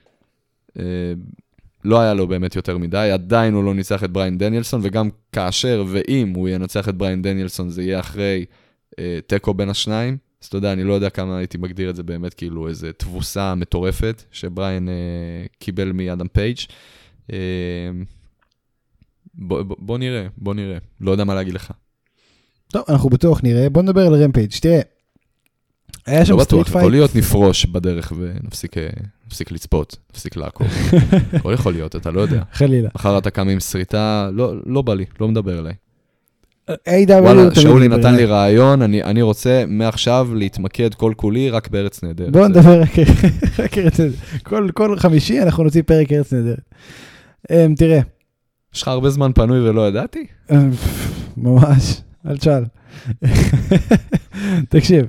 לא היה לו באמת יותר מדי, עדיין הוא לא ניצח את בריין דניאלסון, וגם כאשר ואם הוא ינצח את בריין דניאלסון, זה יהיה אחרי אה, תיקו בין השניים. אז אתה יודע, אני לא יודע כמה הייתי מגדיר את זה באמת כאילו איזו תבוסה מטורפת שבריין אה, קיבל מאדם פייג'. אה, בוא, בוא, בוא נראה, בוא נראה. לא יודע מה להגיד לך. טוב, אנחנו בטוח נראה. בוא נדבר על רמפייג'. תראה, היה שם לא street fight. יכול להיות נפרוש בדרך ונפסיק אה, לצפות, נפסיק לעקוב. הכל יכול להיות, אתה לא יודע. חלילה. מחר אתה קם עם שריטה, לא, לא בא לי, לא מדבר אליי. וואלה, שאולי נתן לי רעיון, אני, אני רוצה מעכשיו להתמקד כל כולי רק בארץ נהדרת. בוא נדבר רק ארץ נהדרת. כל, כל חמישי אנחנו נוציא פרק ארץ נהדרת. Um, תראה. יש לך הרבה זמן פנוי ולא ידעתי? אמ, ממש, אל תשאל. תקשיב,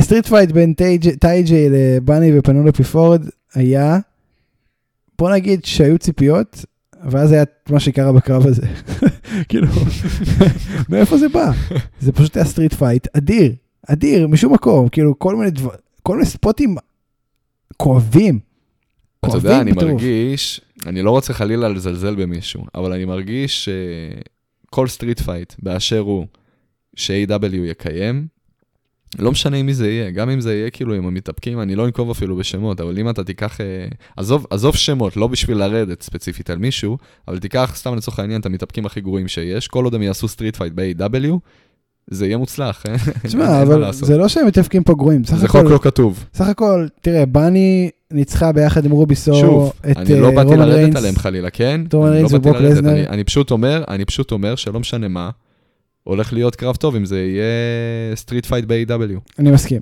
street fight בין טייג'יי לבאני ופנלופי פורד היה, בוא נגיד שהיו ציפיות, ואז היה מה שקרה בקרב הזה. כאילו, מאיפה זה בא? זה פשוט היה street fight אדיר, אדיר, משום מקום, כאילו כל מיני דברים, כל מיני ספוטים כואבים. אתה יודע, אני מרגיש, אני לא רוצה חלילה לזלזל במישהו, אבל אני מרגיש כל street fight באשר הוא, ש-AEW יקיים, לא משנה עם מי זה יהיה, גם אם זה יהיה כאילו עם המתאבקים, אני לא אנקוב אפילו בשמות, אבל אם אתה תיקח, אה, עזוב, עזוב שמות, לא בשביל לרדת ספציפית על מישהו, אבל תיקח סתם לצורך העניין את המתאבקים הכי גרועים שיש, כל עוד הם יעשו street fight ב-AEW, זה יהיה מוצלח, אה? תשמע, אבל. זה לא שהם מתאבקים פה גרועים, סך זה הכל, חוק לא כתוב. סך הכל, תראה, בני ניצחה ביחד עם רובי סוהו שוב, את אני לא באתי רומן לרדת ריינס. עליהם חלילה, כן? רומן ריינס לא באתי וברוק לזנר. אני פשוט אומר, אני פשוט אומר שלא משנה מה, הולך להיות קרב טוב אם זה יהיה street fight ב-AEW. אני מסכים.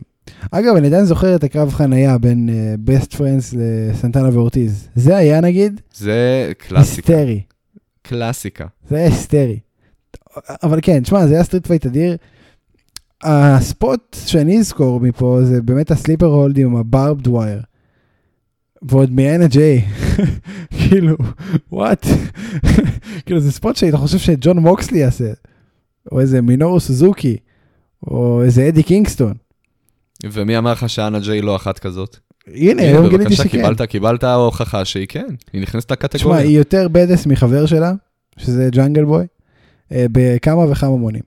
אגב, אני עדיין זוכר את הקרב חנייה בין Best Friends לסנטנה ואורטיז. זה היה נגיד זה קלאסיקה, היסטרי. קלאסיקה. זה היה היסטרי. אבל כן, תשמע, זה היה street fight אדיר. ה spot שאני אזכור מפה זה באמת ה sleeper hold עם ה barbed wire. ועוד מ-N ג'יי. כאילו, וואט? כאילו זה ספוט שהיית חושב שג'ון מוקסלי יעשה. או איזה מינורו סוזוקי. או איזה אדי קינגסטון. ומי אמר לך שאנה ג'יי לא אחת כזאת? הנה, היום גיליתי בבקשה, שכן. קיבלת, קיבלת הוכחה שהיא כן, היא נכנסת תשמע, לקטגוריה. היא יותר בדס מחבר שלה, שזה ג'אנגל בוי, אה, בכמה וכמה מונים.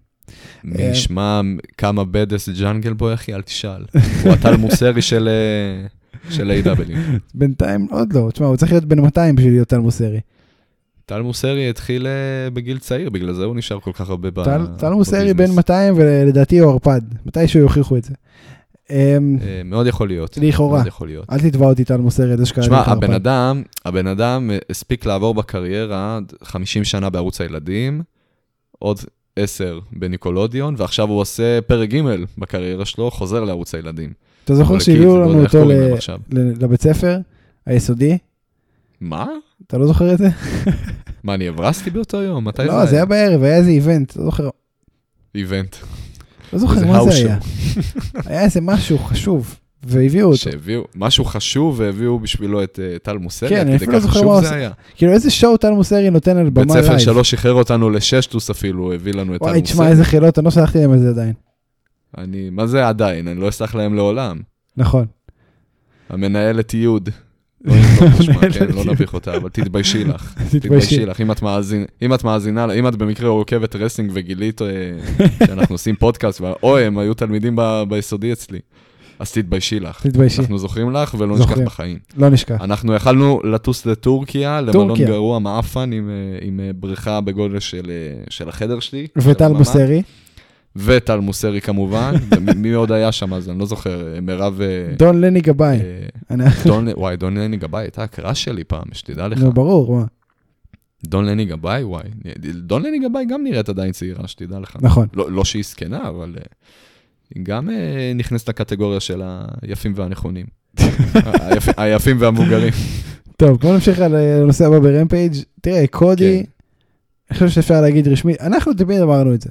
מי ישמע כמה בדס ג'אנגל בוי, אחי, אל תשאל. הוא הטל מוסרי של אה, של A.W. בינתיים עוד לא, תשמע, הוא צריך להיות בן 200 בשביל להיות טל מוסרי. טל מוסרי התחיל אה, בגיל צעיר, בגלל זה הוא נשאר כל כך הרבה ב- טל- מוסרי בביזנס. בן 200 ולדעתי הוא ערפד, מתישהו יוכיחו את זה. אמ, אה, מאוד יכול להיות. לכאורה. אל תתבע אותי טל מוסרי, שקרה לי תשמע, הבן. אדם, הבן אדם אה, הספיק לעבור בקריירה 50 שנה בערוץ הילדים, עוד 10 בניקולודיון, ועכשיו הוא עושה פרק ג' בקריירה שלו, חוזר לערוץ הילדים. אתה זוכר או שהביאו לא לנו אותו לבית ספר היסודי? מה? אתה לא זוכר את זה? מה, אני הברסתי באותו יום? מתי לא, זה היה בערב, היה איזה איבנט, לא זוכר. איבנט. לא זוכר מה זה היה. היה איזה משהו חשוב, והביאו אותו. שהביאו, משהו חשוב והביאו בשבילו את אה, טל מוסרי, כן, אני אפילו לא זוכר מה זה. היה. כאילו איזה שואו טל מוסרי נותן על בית במה ספר לייב. שלא שחרר אותנו לששטוס אפילו, הביא לנו את טל וואי, תשמע, מוסרי. איזה חילות, אני לא שלחתי להם על זה עדיין. אני, מה זה עדיין? אני לא אסלח להם לעולם. נכון. המנהלת יוד. לא בשמה, המנהלת כן, לא. נביך אותה, אבל תתביישי לך. תתביישי. לך. אם את מאזינה, אם את במקרה עוקבת רסלינג וגילית אה, שאנחנו עושים פודקאסט, אוי, הם היו תלמידים ביסודי אצלי, אז תתביישי לך. תתביישי, אנחנו זוכרים לך ולא נשכח. בחיים. לא נשכח. אנחנו יכלנו לטוס לטורקיה, למלון. גרוע מעפן עם, אה, עם אה, בריכה בגודל של, של החדר שלי. וטל של הממ"ד. מוסרי, וטל מוסרי כמובן. ומי מי עוד היה שם אז? אני לא זוכר. אה, מירב... אה, דון לני גבאי. אה, וואי, דון לני גבאי הייתה הקראש שלי פעם, שתדע לך. נו, ברור, מה. דון לני גבאי, וואי. דון לני גבאי גם נראית עדיין צעירה, שתדע לך. נכון. לא, לא שהיא זקנה, אבל היא גם נכנסת לקטגוריה של היפים והנכונים. היפ, היפים והמבוגרים. טוב, בוא נמשיך על הנושא הבא ברמפייג'. תראה, קודי, כן. אני חושב שאפשר להגיד רשמי, אנחנו תמיד אמרנו את זה.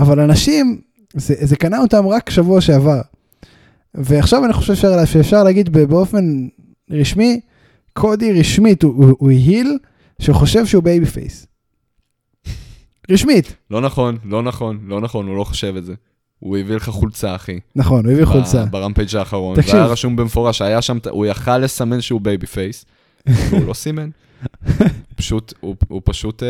אבל אנשים, זה, זה קנה אותם רק שבוע שעבר. ועכשיו אני חושב שאפשר, שאפשר להגיד באופן רשמי, קודי רשמית הוא, הוא, הוא heel שחושב שהוא baby face. רשמית, לא נכון, לא נכון, לא נכון, הוא לא חושב את זה. הוא הביא לך חולצה, אחי. נכון, הוא הביא חולצה. ברמפייג' האחרון. תקשיב. והיה רשום במפורש, היה שם, הוא יכל לסמן שהוא baby face, והוא לא סימן. פשוט, הוא, הוא פשוט אה,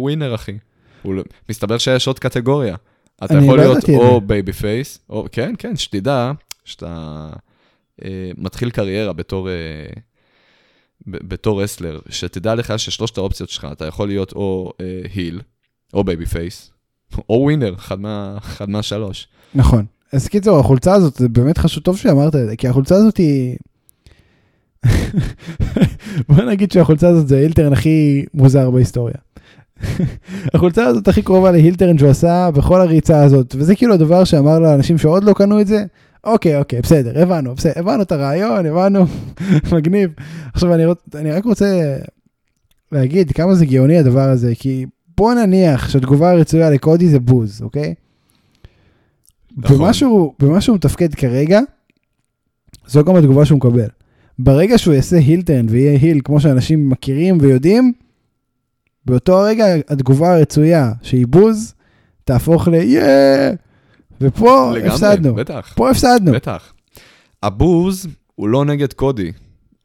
winner, אחי. הוא, לא- מסתבר שיש עוד קטגוריה. אתה יכול לא להיות או. baby face, או, כן, כן, שתדע שאתה אה, מתחיל קריירה בתור, אה, ב- בתור wrestler, שתדע לך ששלושת האופציות שלך, אתה יכול להיות או אה, heel, או baby face, או winner, אחד, מה, אחד מהשלוש. נכון. אז קיצור, החולצה הזאת, זה באמת חשוב, טוב שאמרת את זה, כי החולצה הזאת היא... בוא נגיד שהחולצה הזאת זה ההילטרן הכי מוזר בהיסטוריה. החולצה הזאת הכי קרובה להילטרן שהוא עשה בכל הריצה הזאת, וזה כאילו הדבר שאמר לאנשים שעוד לא קנו את זה, אוקיי, אוקיי, בסדר, הבנו, בסדר, הבנו את הרעיון, הבנו, מגניב. עכשיו אני, רוצ, אני רק רוצה להגיד כמה זה גאוני הדבר הזה, כי בוא נניח שהתגובה הרצויה לקודי זה בוז, אוקיי? נכון. במה שהוא, במה שהוא מתפקד כרגע, זו גם התגובה שהוא מקבל. ברגע שהוא יעשה הילטרן ויהיה היל כמו שאנשים מכירים ויודעים, באותו הרגע התגובה הרצויה שהיא בוז, תהפוך ל-יאה, ופה לגמרי, הפסדנו. בטח. פה הפסדנו. בטח. הבוז הוא לא נגד קודי.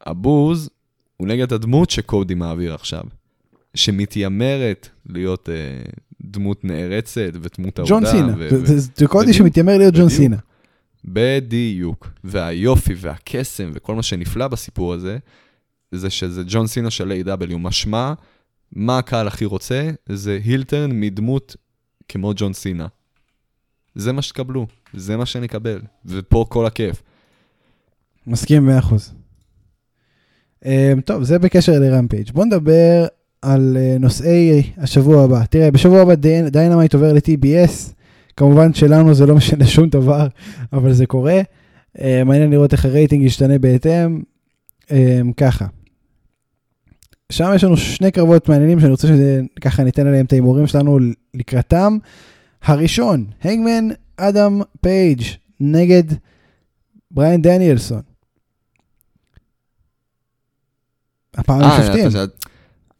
הבוז הוא נגד הדמות שקודי מעביר עכשיו. שמתיימרת להיות אה, דמות נערצת ודמות אהודה. ג'ון סינה. ו- זה- ו- זה- זה קודי. שמתיימר להיות ג'ון. סינה. בדיוק. והיופי והקסם וכל מה שנפלא בסיפור הזה, זה שזה ג'ון סינה של A.W. משמע, מה הקהל הכי רוצה? זה הילטרן מדמות כמו ג'ון סינה. זה מה שתקבלו, זה מה שנקבל, ופה כל הכיף. מסכים 100%. Um, טוב, זה בקשר לרמפייג'. בוא נדבר על uh, נושאי השבוע הבא. תראה, בשבוע הבא דיינמייט עובר ל-TBS. כמובן שלנו זה לא משנה שום דבר, אבל זה קורה. אה, מעניין לראות איך הרייטינג ישתנה בהתאם. אמ, ככה. שם יש לנו שני קרבות מעניינים שאני רוצה שככה ניתן עליהם את ההימורים שלנו לקראתם. הראשון, הנגמן אדם פייג' נגד בריאן דניאלסון. הפעם הם אה, שופטים.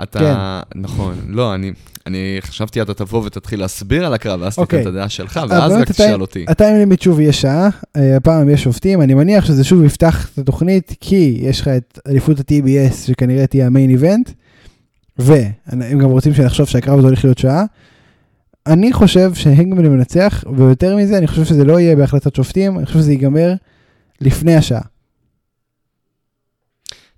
אתה- אתה, נכון, לא, אני, אני חשבתי אתה תבוא ותתחיל להסביר על הקרב, ואז תיתן אוקיי. את הדעה שלך, אה, ואז רק אתה- תשאל אותי. הטיים לימיט שוב יהיה שעה, אה, הפעם יש שופטים, אני מניח שזה שוב יפתח את התוכנית, כי יש לך את אליפות ה-TBS שכנראה תהיה המיין איבנט, והם גם רוצים שנחשוב שהקרב הזה הולך להיות שעה. אני חושב שהנגמן מנצח, ויותר מזה, אני חושב שזה לא יהיה בהחלטת שופטים, אני חושב שזה ייגמר לפני השעה.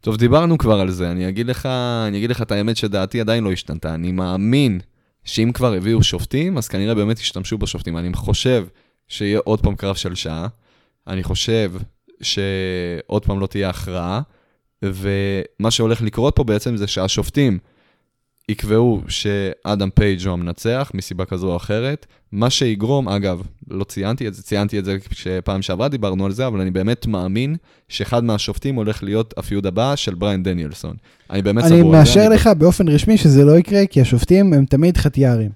טוב, דיברנו כבר על זה, אני אגיד לך, אני אגיד לך את האמת שדעתי עדיין לא השתנתה. אני מאמין שאם כבר הביאו שופטים, אז כנראה באמת ישתמשו בשופטים. אני חושב שיהיה עוד פעם קרב של שעה, אני חושב שעוד פעם לא תהיה הכרעה, ומה שהולך לקרות פה בעצם זה שהשופטים יקבעו שאדם פייג' הוא המנצח מסיבה כזו או אחרת, מה שיגרום, אגב, לא ציינתי את זה, ציינתי את זה כשפעם שעברה דיברנו על זה, אבל אני באמת מאמין שאחד מהשופטים הולך להיות ה feud הבא של בריין דניאלסון. אני באמת אני סבור זה. מאשר לך באופן רשמי שזה לא יקרה, כי השופטים הם תמיד חטיארים.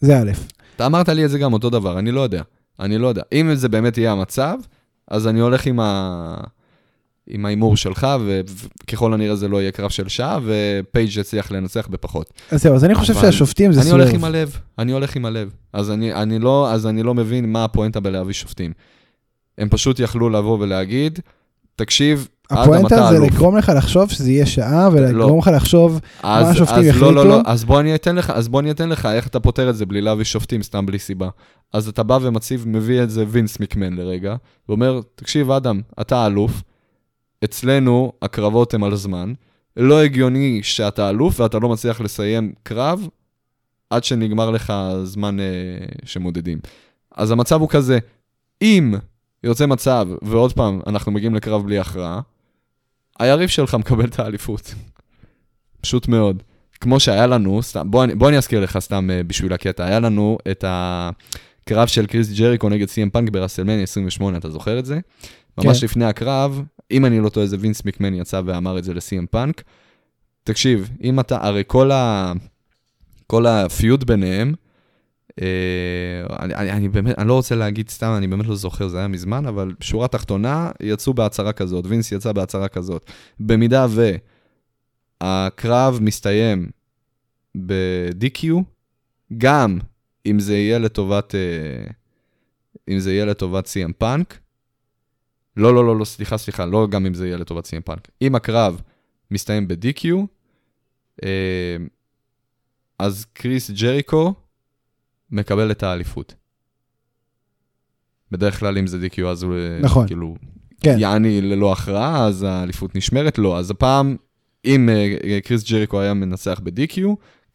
זה א'. אתה אמרת לי את זה גם אותו דבר, אני לא יודע. אני לא יודע. אם זה באמת יהיה המצב, אז אני הולך עם ה... עם ההימור שלך, וככל הנראה זה לא יהיה קרב של שעה, ופייג' יצליח לנצח בפחות. אז זהו, אז אני חושב שהשופטים זה אני swerve. הולך עם הלב, אני הולך עם הלב. אז אני, אני, לא, אז אני לא מבין מה הפואנטה בלהביא שופטים. הם פשוט יכלו לבוא ולהגיד, תקשיב, הפואנטה זה. לגרום לך לחשוב שזה יהיה שעה, ולגרום לך לחשוב, אז, השופטים יחליטו? לא, לא, לא, אז בוא אני אתן לך, אז בוא אני אתן לך איך אתה פותר את זה בלי להביא שופטים, סתם בלי סיבה. אז אתה בא ומציב, מביא את זה וינס מקמן לרגע, ואומר, תקשיב, אדם, אתה אלוף, אצלנו הקרבות הם על זמן, לא הגיוני שאתה אלוף ואתה לא מצליח לסיים קרב עד שנגמר לך זמן אה, שמודדים. אז המצב הוא כזה, אם יוצא מצב, ועוד פעם, אנחנו מגיעים לקרב בלי הכרעה, היריב שלך מקבל את האליפות. פשוט מאוד. כמו שהיה לנו, סתם, בוא, אני- בוא אני אזכיר לך סתם אה, בשביל הקטע, היה לנו את הקרב של קריס ג'ריקו נגד סי.אם פאנק ברסלמניה 28, אתה זוכר את זה? ממש כן. לפני הקרב, אם אני לא טועה, זה וינס מקמן יצא ואמר את זה לסי.אם פאנק. תקשיב, אם אתה, הרי כל, ה, כל הפיוד ביניהם, אה, אני, אני, אני באמת, אני לא רוצה להגיד סתם, אני באמת לא זוכר, זה היה מזמן, אבל שורה תחתונה, יצאו בהצהרה כזאת, וינס יצא בהצהרה כזאת. במידה והקרב מסתיים ב-DQ, גם אם זה יהיה לטובת, אה, אם זה יהיה לטובת CM פאנק, לא, לא, לא, לא, סליחה, סליחה, לא גם אם זה יהיה לטובת CM פאנק. אם הקרב מסתיים ב-DQ, אה, אז קריס ג'ריקו מקבל את האליפות. בדרך כלל אם זה DQ אז הוא אה, נכון. כאילו, כן. יעני ללא הכרעה, אז האליפות נשמרת? לא. אז הפעם, אם אה, קריס ג'ריקו היה מנצח ב-DQ,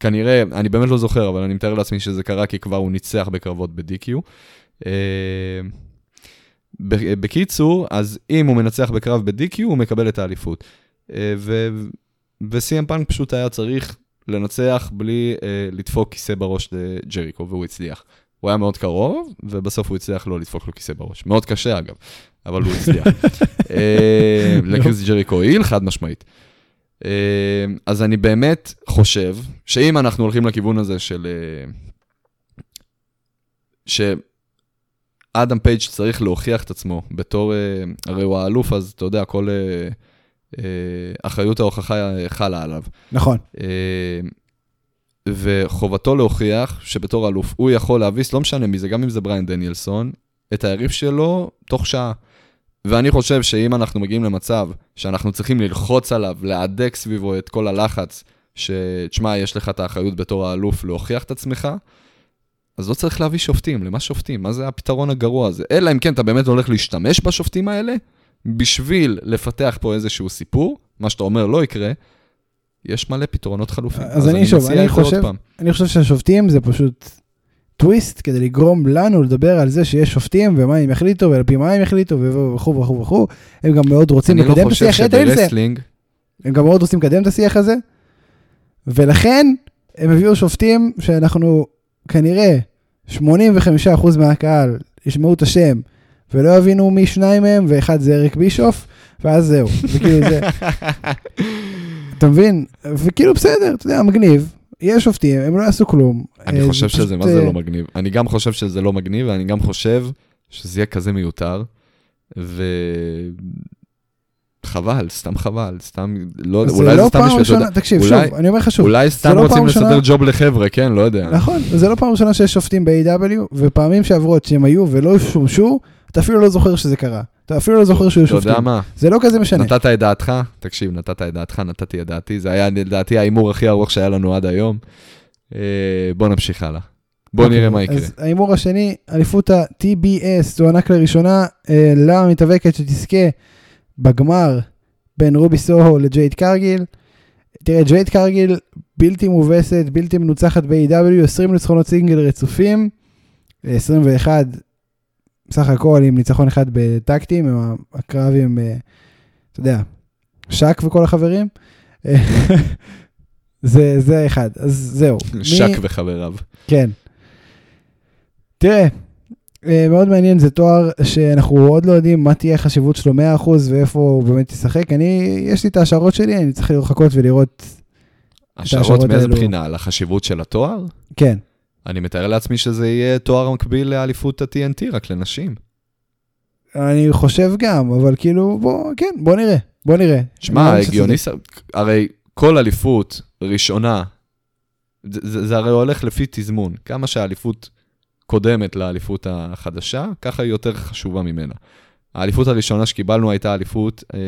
כנראה, אני באמת לא זוכר, אבל אני מתאר לעצמי שזה קרה כי כבר הוא ניצח בקרבות ב-DQ. בקיצור, אז אם הוא מנצח בקרב ב-DQ, הוא מקבל את האליפות. אה, ו- ו-CM פאנק פשוט היה צריך לנצח בלי אה, לדפוק כיסא בראש לג'ריקו, והוא הצליח. הוא היה מאוד קרוב, ובסוף הוא הצליח לא לדפוק לו כיסא בראש. מאוד קשה אגב, אבל הוא הצליח. אה, לקריס ג'ריקו הועיל, חד משמעית. אה, אז אני באמת חושב שאם אנחנו הולכים לכיוון הזה של... אה, שאדם פייג' צריך להוכיח את עצמו בתור, אה, הרי הוא האלוף, אז אתה יודע, כל אה, אה, אחריות ההוכחה חלה עליו. נכון. וחובתו להוכיח שבתור אלוף הוא יכול להביס, לא משנה מי זה, גם אם זה בריין דניאלסון, את היריב שלו תוך שעה. ואני חושב שאם אנחנו מגיעים למצב שאנחנו צריכים ללחוץ עליו, להדק סביבו את כל הלחץ, שתשמע, יש לך את האחריות בתור האלוף להוכיח את עצמך, אז לא צריך להביא שופטים. למה שופטים? מה זה הפתרון הגרוע הזה? אלא אם כן אתה באמת הולך להשתמש בשופטים האלה, בשביל לפתח פה איזשהו סיפור, מה שאתה אומר לא יקרה, יש מלא פתרונות חלופיים. אז אני שוב, אני חושב, אני חושב שהשופטים זה פשוט טוויסט כדי לגרום לנו לדבר על זה שיש שופטים ומה הם יחליטו ועל פי מה הם יחליטו וכו' וכו' וכו'. הם גם מאוד רוצים לקדם את השיח. אני לא חושב שב wrestling... הם גם מאוד רוצים לקדם את השיח הזה, ולכן הם הביאו שופטים שאנחנו כנראה 85% מהקהל ישמעו את השם ולא יבינו מי שניים מהם, ואחד זה אריק בישוף, ואז זהו. וכאילו זה... אתה מבין? וכאילו בסדר, אתה יודע, מגניב. יש שופטים, הם לא יעשו כלום. אני אה, חושב שזה, מה זה לא מגניב? אני גם חושב שזה לא מגניב, ואני גם חושב שזה יהיה כזה מיותר, ו... חבל, סתם חבל, סתם, לא יודע, אולי זה לא סתם בשביל, אתה יודע, תקשיב, שוב, אני אומר לך שוב, אולי סתם לא רוצים לסדר ג'וב לחבר'ה, כן, לא יודע. נכון, זה לא פעם ראשונה שיש שופטים ב-AW, ופעמים שעברו שהם היו ולא שומשו, אתה אפילו לא זוכר שזה קרה. אתה אפילו לא זוכר שהיו שופטים. אתה יודע מה? זה לא כזה משנה. נתת את דעתך, תקשיב, נתת את דעתך, נתתי את דעתי, זה היה לדעתי ההימור הכי ארוך שהיה לנו עד היום. אה, בוא נמשיך הלאה. בוא אוקיי, נראה מה יקרה. אז ההימור השני, אליפות ה-TBS תוענק לראשונה אה, למתאבקת שתזכה בגמר בין רובי סוהו לג'ייד קרגיל. תראה, ג'ייד קרגיל בלתי מובסת, בלתי מנוצחת ב-AW, 20 ניצחונות סינגל רצופים, 21 סך הכל עם ניצחון אחד בטקטים, עם הקרב עם, אה, אתה יודע, שק וכל החברים. זה, זה אחד, אז זהו. שק מי... וחבריו. כן. תראה, אה, מאוד מעניין, זה תואר שאנחנו עוד לא יודעים מה תהיה החשיבות שלו 100% ואיפה הוא באמת ישחק. אני, יש לי את ההשערות שלי, אני צריך לחכות ולראות השערות מאיזה בחינה? על החשיבות של התואר? כן. אני מתאר לעצמי שזה יהיה תואר מקביל לאליפות ה-TNT, רק לנשים. אני חושב גם, אבל כאילו, בוא, כן, בוא נראה, בוא נראה. שמע, הגיוני, הרי כל אליפות ראשונה, זה, זה, זה הרי הולך לפי תזמון. כמה שהאליפות קודמת לאליפות החדשה, ככה היא יותר חשובה ממנה. האליפות הראשונה שקיבלנו הייתה אליפות אה,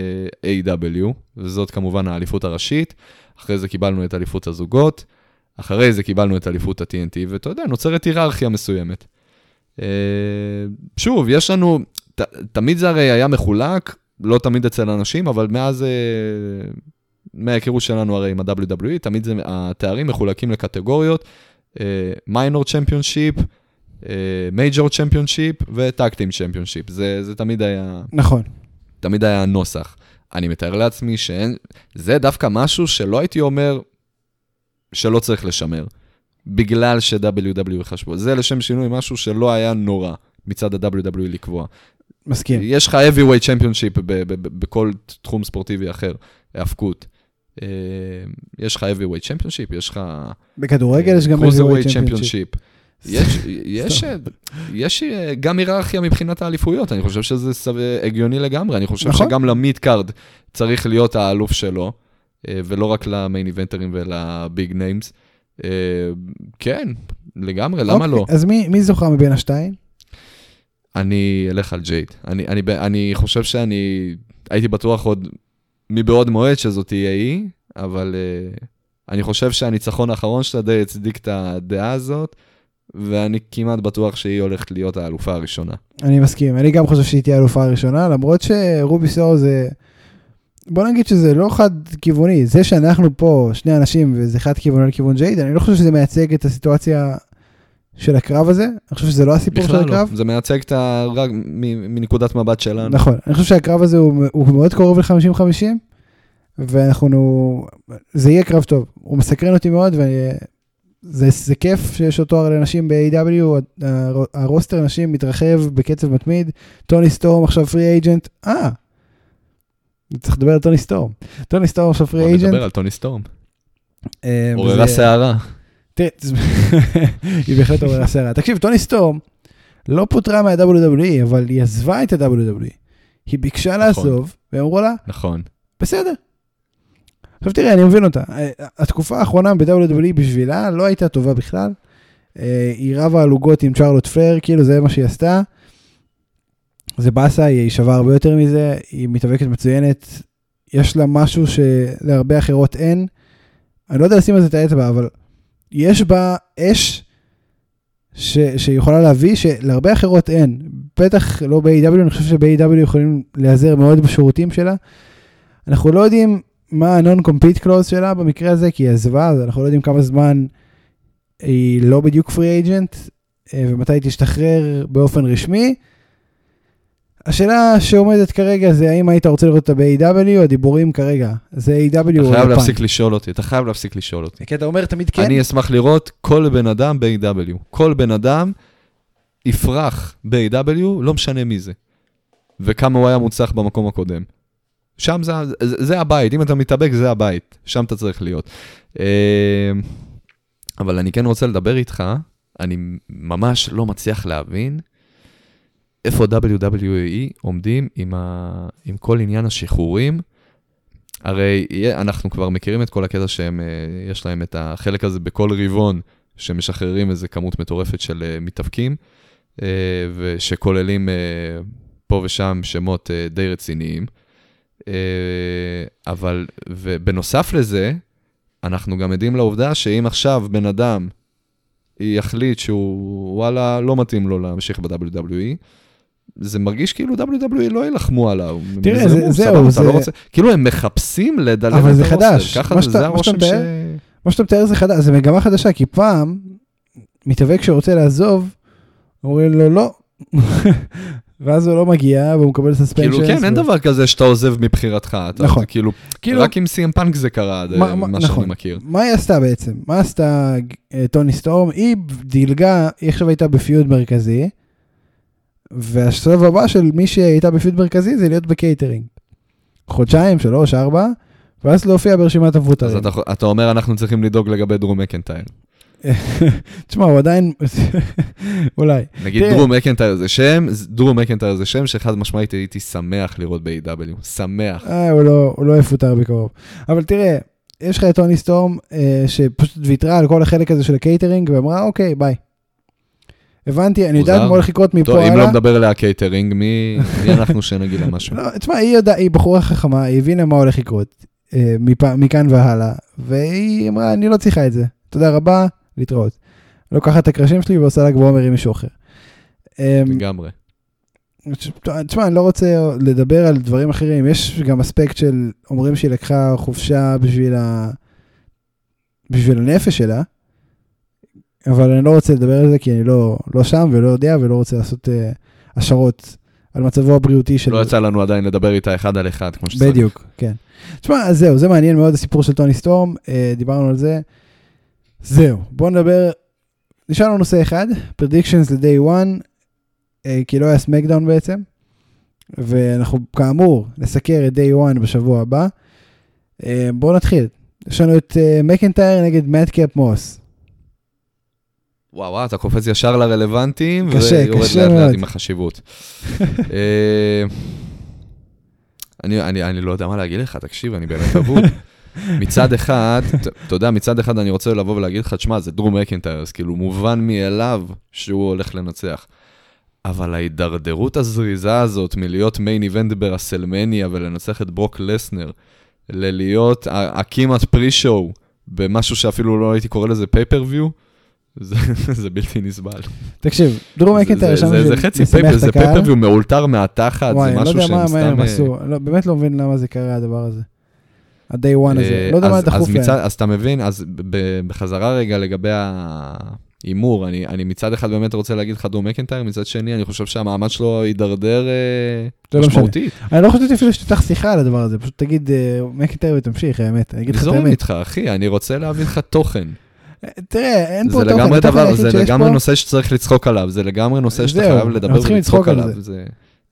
A.W, וזאת כמובן האליפות הראשית. אחרי זה קיבלנו את אליפות הזוגות. אחרי זה קיבלנו את אליפות ה-TNT, ואתה יודע, נוצרת היררכיה מסוימת. אה, שוב, יש לנו, ת, תמיד זה הרי היה מחולק, לא תמיד אצל אנשים, אבל מאז, אה, מההיכרות שלנו הרי עם ה-WWE, תמיד זה, התארים מחולקים לקטגוריות, minor championship, major championship ו tag team championship. זה, זה תמיד היה... נכון. תמיד היה הנוסח. אני מתאר לעצמי שאין, זה דווקא משהו שלא הייתי אומר, שלא צריך לשמר, בגלל ש-WWE חשבו. זה לשם שינוי משהו שלא היה נורא מצד ה-WWE לקבוע. מסכים. יש לך heavyweight championship בכל תחום ספורטיבי אחר, האבקות. אה, יש לך heavyweight championship, יש לך... בכדורגל יש גם heavyweight championship. יש, יש, יש אה, גם היררכיה מבחינת האליפויות, אני חושב שזה הגיוני לגמרי, אני חושב נכון. שגם ל mid card צריך להיות האלוף שלו. אה, ולא רק ל main eventers ול big names. אה, כן, לגמרי, למה אוקיי, לא? אז מי, מי זוכה מבין השתיים? אני אלך על ג'ייד. אני, אני, אני חושב שאני הייתי בטוח עוד מבעוד מועד שזאת תהיה היא, אבל uh, אני חושב שהניצחון האחרון שלה די הצדיק את הדעה הזאת, ואני כמעט בטוח שהיא הולכת להיות האלופה הראשונה. אני מסכים, אני גם חושב שהיא תהיה האלופה הראשונה, למרות שרובי סור זה... בוא נגיד שזה לא חד כיווני, זה שאנחנו פה שני אנשים וזה חד כיווני לכיוון ג'ייד, אני לא חושב שזה מייצג את הסיטואציה של הקרב הזה, אני חושב שזה לא הסיפור של הקרב. לא, זה מייצג את ה... רק מנקודת מבט שלנו. נכון, אני חושב שהקרב הזה הוא, הוא מאוד קרוב ל-50-50, ואנחנו, זה יהיה קרב טוב, הוא מסקרן אותי מאוד, וזה זה כיף שיש אותו הרי לנשים ב-AEW, ה roster נשים מתרחב בקצב מתמיד, טוני סטורם עכשיו free agent, אה, צריך לדבר על טוני סטורם. טוני סטורם עכשיו free agent. בוא נדבר על טוני סטורם. אה, עוררה סערה. תראה, היא בהחלט עוררה סערה. תקשיב, טוני סטורם לא פוטרה מה-WWE, אבל היא עזבה את ה-WWE. היא ביקשה נכון. לעזוב, והם אמרו לה, נכון. בסדר. עכשיו תראה, אני מבין אותה. אה, התקופה האחרונה ב-WWE בשבילה לא הייתה טובה בכלל. אה, היא רבה על עוגות עם צ'רלוט פלר, כאילו זה מה שהיא עשתה. זה באסה, היא שווה הרבה יותר מזה, היא מתאבקת מצוינת, יש לה משהו שלהרבה אחרות אין. אני לא יודע לשים על זה את האצבע, אבל יש בה אש ש, שיכולה להביא, שלהרבה אחרות אין. בטח לא ב-AW, אני חושב שב-AW יכולים להיעזר מאוד בשירותים שלה. אנחנו לא יודעים מה ה-non-compete clause שלה במקרה הזה, כי היא עזבה, אז אנחנו לא יודעים כמה זמן היא לא בדיוק פרי אייג'נט, ומתי היא תשתחרר באופן רשמי. השאלה שעומדת כרגע זה האם היית רוצה לראות אותה ב-AW, הדיבורים כרגע, זה AW או אתה חייב יפן. להפסיק לשאול אותי, אתה חייב להפסיק לשאול אותי. כי אתה אומר תמיד כן, אני אשמח לראות כל בן אדם ב-AW. כל בן אדם יפרח ב-AW, לא משנה מי זה. וכמה הוא היה מוצלח במקום הקודם. שם זה, זה, הבית, אם אתה מתאבק זה הבית, שם אתה צריך להיות. אה, אבל אני כן רוצה לדבר איתך, אני ממש לא מצליח להבין איפה WWE עומדים עם, ה, עם כל עניין השחרורים. הרי אנחנו כבר מכירים את כל הקטע שהם, אה, יש להם את החלק הזה בכל רבעון, שמשחררים איזה כמות מטורפת של אה, מתאבקים, ושכוללים פה ושם שמות די רציניים. אה, אבל, ובנוסף לזה, אנחנו גם עדים לעובדה שאם עכשיו בן אדם יחליט שהוא, וואלה, לא מתאים לו להמשיך ב-WWE, זה מרגיש כאילו WWE לא יילחמו עליו. תראה, זה- סבבה, זהו, אתה זה- לא רוצה... כאילו הם מחפשים לדלל את אבל זה חדש. ככה זה, זה הרושם ש... מה שאתה מתאר זה חדש, זה מגמה חדשה, כי פעם, מתאבק שרוצה לעזוב, אומרים לו לא, ואז הוא לא מגיע, והוא מקבל סספנשן. כאילו, כן, אין דבר כזה שאתה עוזב מבחירתך. אתה- נכון. כאילו, כאילו, רק עם סי.אם פאנק זה קרה, מה- מה- נכון. שאני מכיר. מה היא עשתה בעצם? מה עשתה אה, טוני סטורם? היא דילגה, היא עכשיו הייתה ב feud מרכזי, והשלב הבא של מי שהייתה ב feud מרכזי זה להיות בקייטרינג. חודשיים, שלוש, ארבע, ואז להופיע ברשימת אז המפוטרים. אתה, אתה אומר, אנחנו צריכים לדאוג לגבי דרו מקנטייר. תשמע, הוא עדיין, אולי. נגיד. דרו מקנטייר זה שם, דרו מקנטייר זה שם שחד משמעית הייתי שמח לראות ב-AEW. שמח. אה, הוא לא, הוא לא יפוטר בקרוב. אבל תראה, יש לך את טוני סטורם, אה, שפשוט ויתרה על כל החלק הזה של הקייטרינג, ואמרה, אוקיי, ביי. הבנתי, אני יודעת. מה הולך לקרות מפה טוב, אם הלאה. לא מדבר אליה קייטרינג, מי אנחנו שנגיד לה משהו? לא, תשמע, היא יודע, היא בחורה חכמה, היא הבינה מה הולך לקרות אה, מכאן והלאה, והיא אמרה, אני לא צריכה את זה. תודה רבה, להתראות. לוקחת את הקרשים שלי ועושה לה גבוהה מרים מישהו אחר. אה, לגמרי. תשמע, אני לא רוצה לדבר על דברים אחרים, יש גם אספקט של, אומרים שהיא לקחה חופשה בשביל, ה... בשביל הנפש שלה, אבל אני לא רוצה לדבר על זה כי אני לא, לא שם ולא יודע ולא רוצה לעשות uh, השערות על מצבו הבריאותי של... לא יצא לנו עדיין לדבר איתה אחד על אחד, כמו שצריך. בדיוק, כן. תשמע, אז זהו, זה מעניין מאוד הסיפור של טוני סטורם, אה, דיברנו על זה. זהו, בואו נדבר, נשאר לנו נושא אחד, predictions ל-day one, אה, כי לא היה סמקדאון בעצם, ואנחנו כאמור נסקר את day one בשבוע הבא. אה, בואו נתחיל, יש לנו את אה, מקנטייר נגד מדקאפ מוס. וואו, וואו, אתה קופץ ישר לרלוונטיים, קשה, ויורד קשה לאט לאט. עם החשיבות. אני, אני, אני לא יודע מה להגיד לך, תקשיב, אני באמת אבוד. מצד אחד, אתה יודע, מצד אחד אני רוצה לבוא ולהגיד לך, תשמע, זה דרו מקינטייר, אז כאילו מובן מאליו שהוא הולך לנצח. אבל ההידרדרות הזריזה הזאת מלהיות main event ברסלמניה ולנצח את ברוק לסנר, ללהיות הכמעט pre-show במשהו שאפילו לא הייתי קורא לזה pay-per-view, זה, זה בלתי נסבל. תקשיב, דרו זה- שם זה- זה חצי pay-per, זה. pay-per-view מאולתר מהתחת, וואי, זה אני לא משהו יודע מה שהם הם סתם... אה, עשו, לא, באמת לא מבין למה זה קרה הדבר הזה. ה-day one הזה, אה, לא יודע מה דחוף להם. אז אתה מבין, אז בחזרה רגע לגבי ההימור, אני אני מצד אחד באמת רוצה להגיד לך דרום מקנטייר, מצד שני אני חושב שהמעמד שלו יידרדר אה, זה לא. משמעותית. אני לא חשבתי אפילו שתפתח שיחה על הדבר הזה, פשוט תגיד אה, מקנטייר ותמשיך, האמת, אני אגיד לך את זורם האמת. איתך, אחי, אני רוצה להביא לך תוכן. תראה, אין פה זה תוכן, לגמרי התוכן דבר, זה לגמרי נושא שצריך לצחוק עליו, זה לגמרי נושא שאתה חייב לדבר ולצחוק לצחוק על עליו. זה. זה-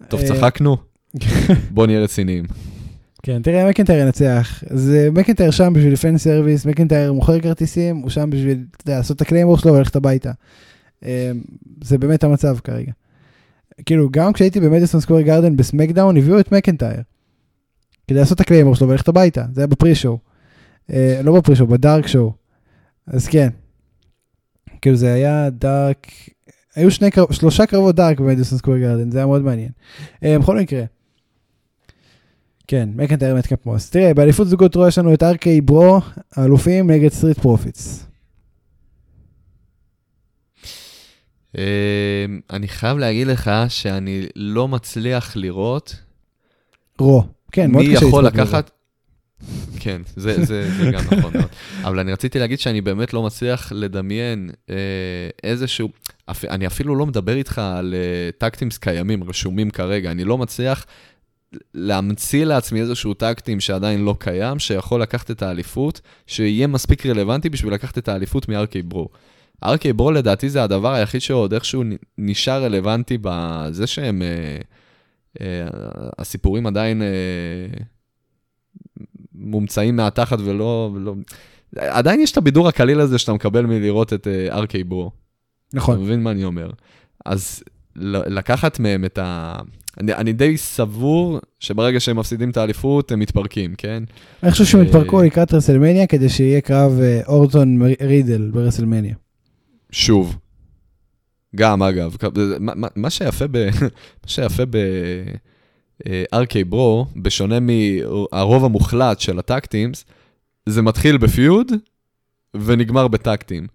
טוב, צחקנו, בוא נהיה רציניים. כן, תראה, מקנטייר ינצח. זה מקנטייר שם בשביל fan service, מקנטייר מוכר כרטיסים, הוא שם בשביל, אתה יודע, לעשות את ה Claymore שלו וללכת הביתה. אה, זה באמת המצב כרגע. כאילו, גם כשהייתי במדיסון סקוויר גרדן בסמקדאון, הביאו את מקנטייר. כדי לעשות את ה Claymore שלו וללכת הביתה, זה היה ב pre-show. אה, לא ב pre-show, ב dark show. אז כן. כאילו זה היה dark, היו שני שלושה קרבות dark במדיסון סקוויר גרדן, זה היה מאוד מעניין. אה, בכל מקרה. כן, מקנטייר מדקאפ מוס. תראה, באליפות זוגות רו יש לנו את ארקי ברו, האלופים נגד סטריט פרופיטס. אה, אני חייב להגיד לך שאני לא מצליח לראות רו. כן, מאוד מי קשה יכול לצפות בזה. לקחת... כן, זה, זה, זה גם נכון מאוד. אבל אני רציתי להגיד שאני באמת לא מצליח לדמיין אה, איזשהו... אפ, אני אפילו לא מדבר איתך על אה, טקטים קיימים, רשומים כרגע. אני לא מצליח להמציא לעצמי איזשהו טקטים שעדיין לא קיים, שיכול לקחת את האליפות, שיהיה מספיק רלוונטי בשביל לקחת את האליפות מארקי ברו. ארקי ברו לדעתי זה הדבר היחיד שעוד איכשהו נשאר רלוונטי בזה שהם... אה, אה, הסיפורים עדיין אה, מומצאים מהתחת ולא, ולא... עדיין יש את הבידור הקליל הזה שאתה מקבל מלראות את אה, ארקי ברו. אתה נכון. מבין מה אני אומר? אז לקחת מהם את ה... אני, אני די סבור שברגע שהם מפסידים את האליפות, הם מתפרקים, כן? אני חושב שהם אה, יתפרקו לקראת רסלמניה כדי שיהיה קרב אה, אורטון רידל ברסלמניה. שוב. גם, אגב, מה, מה- מה שיפה ב... מה שיפה ב... ארקי ברו, בשונה מהרוב המוחלט של הטקטימס, זה מתחיל בפיוד ונגמר בטקטים.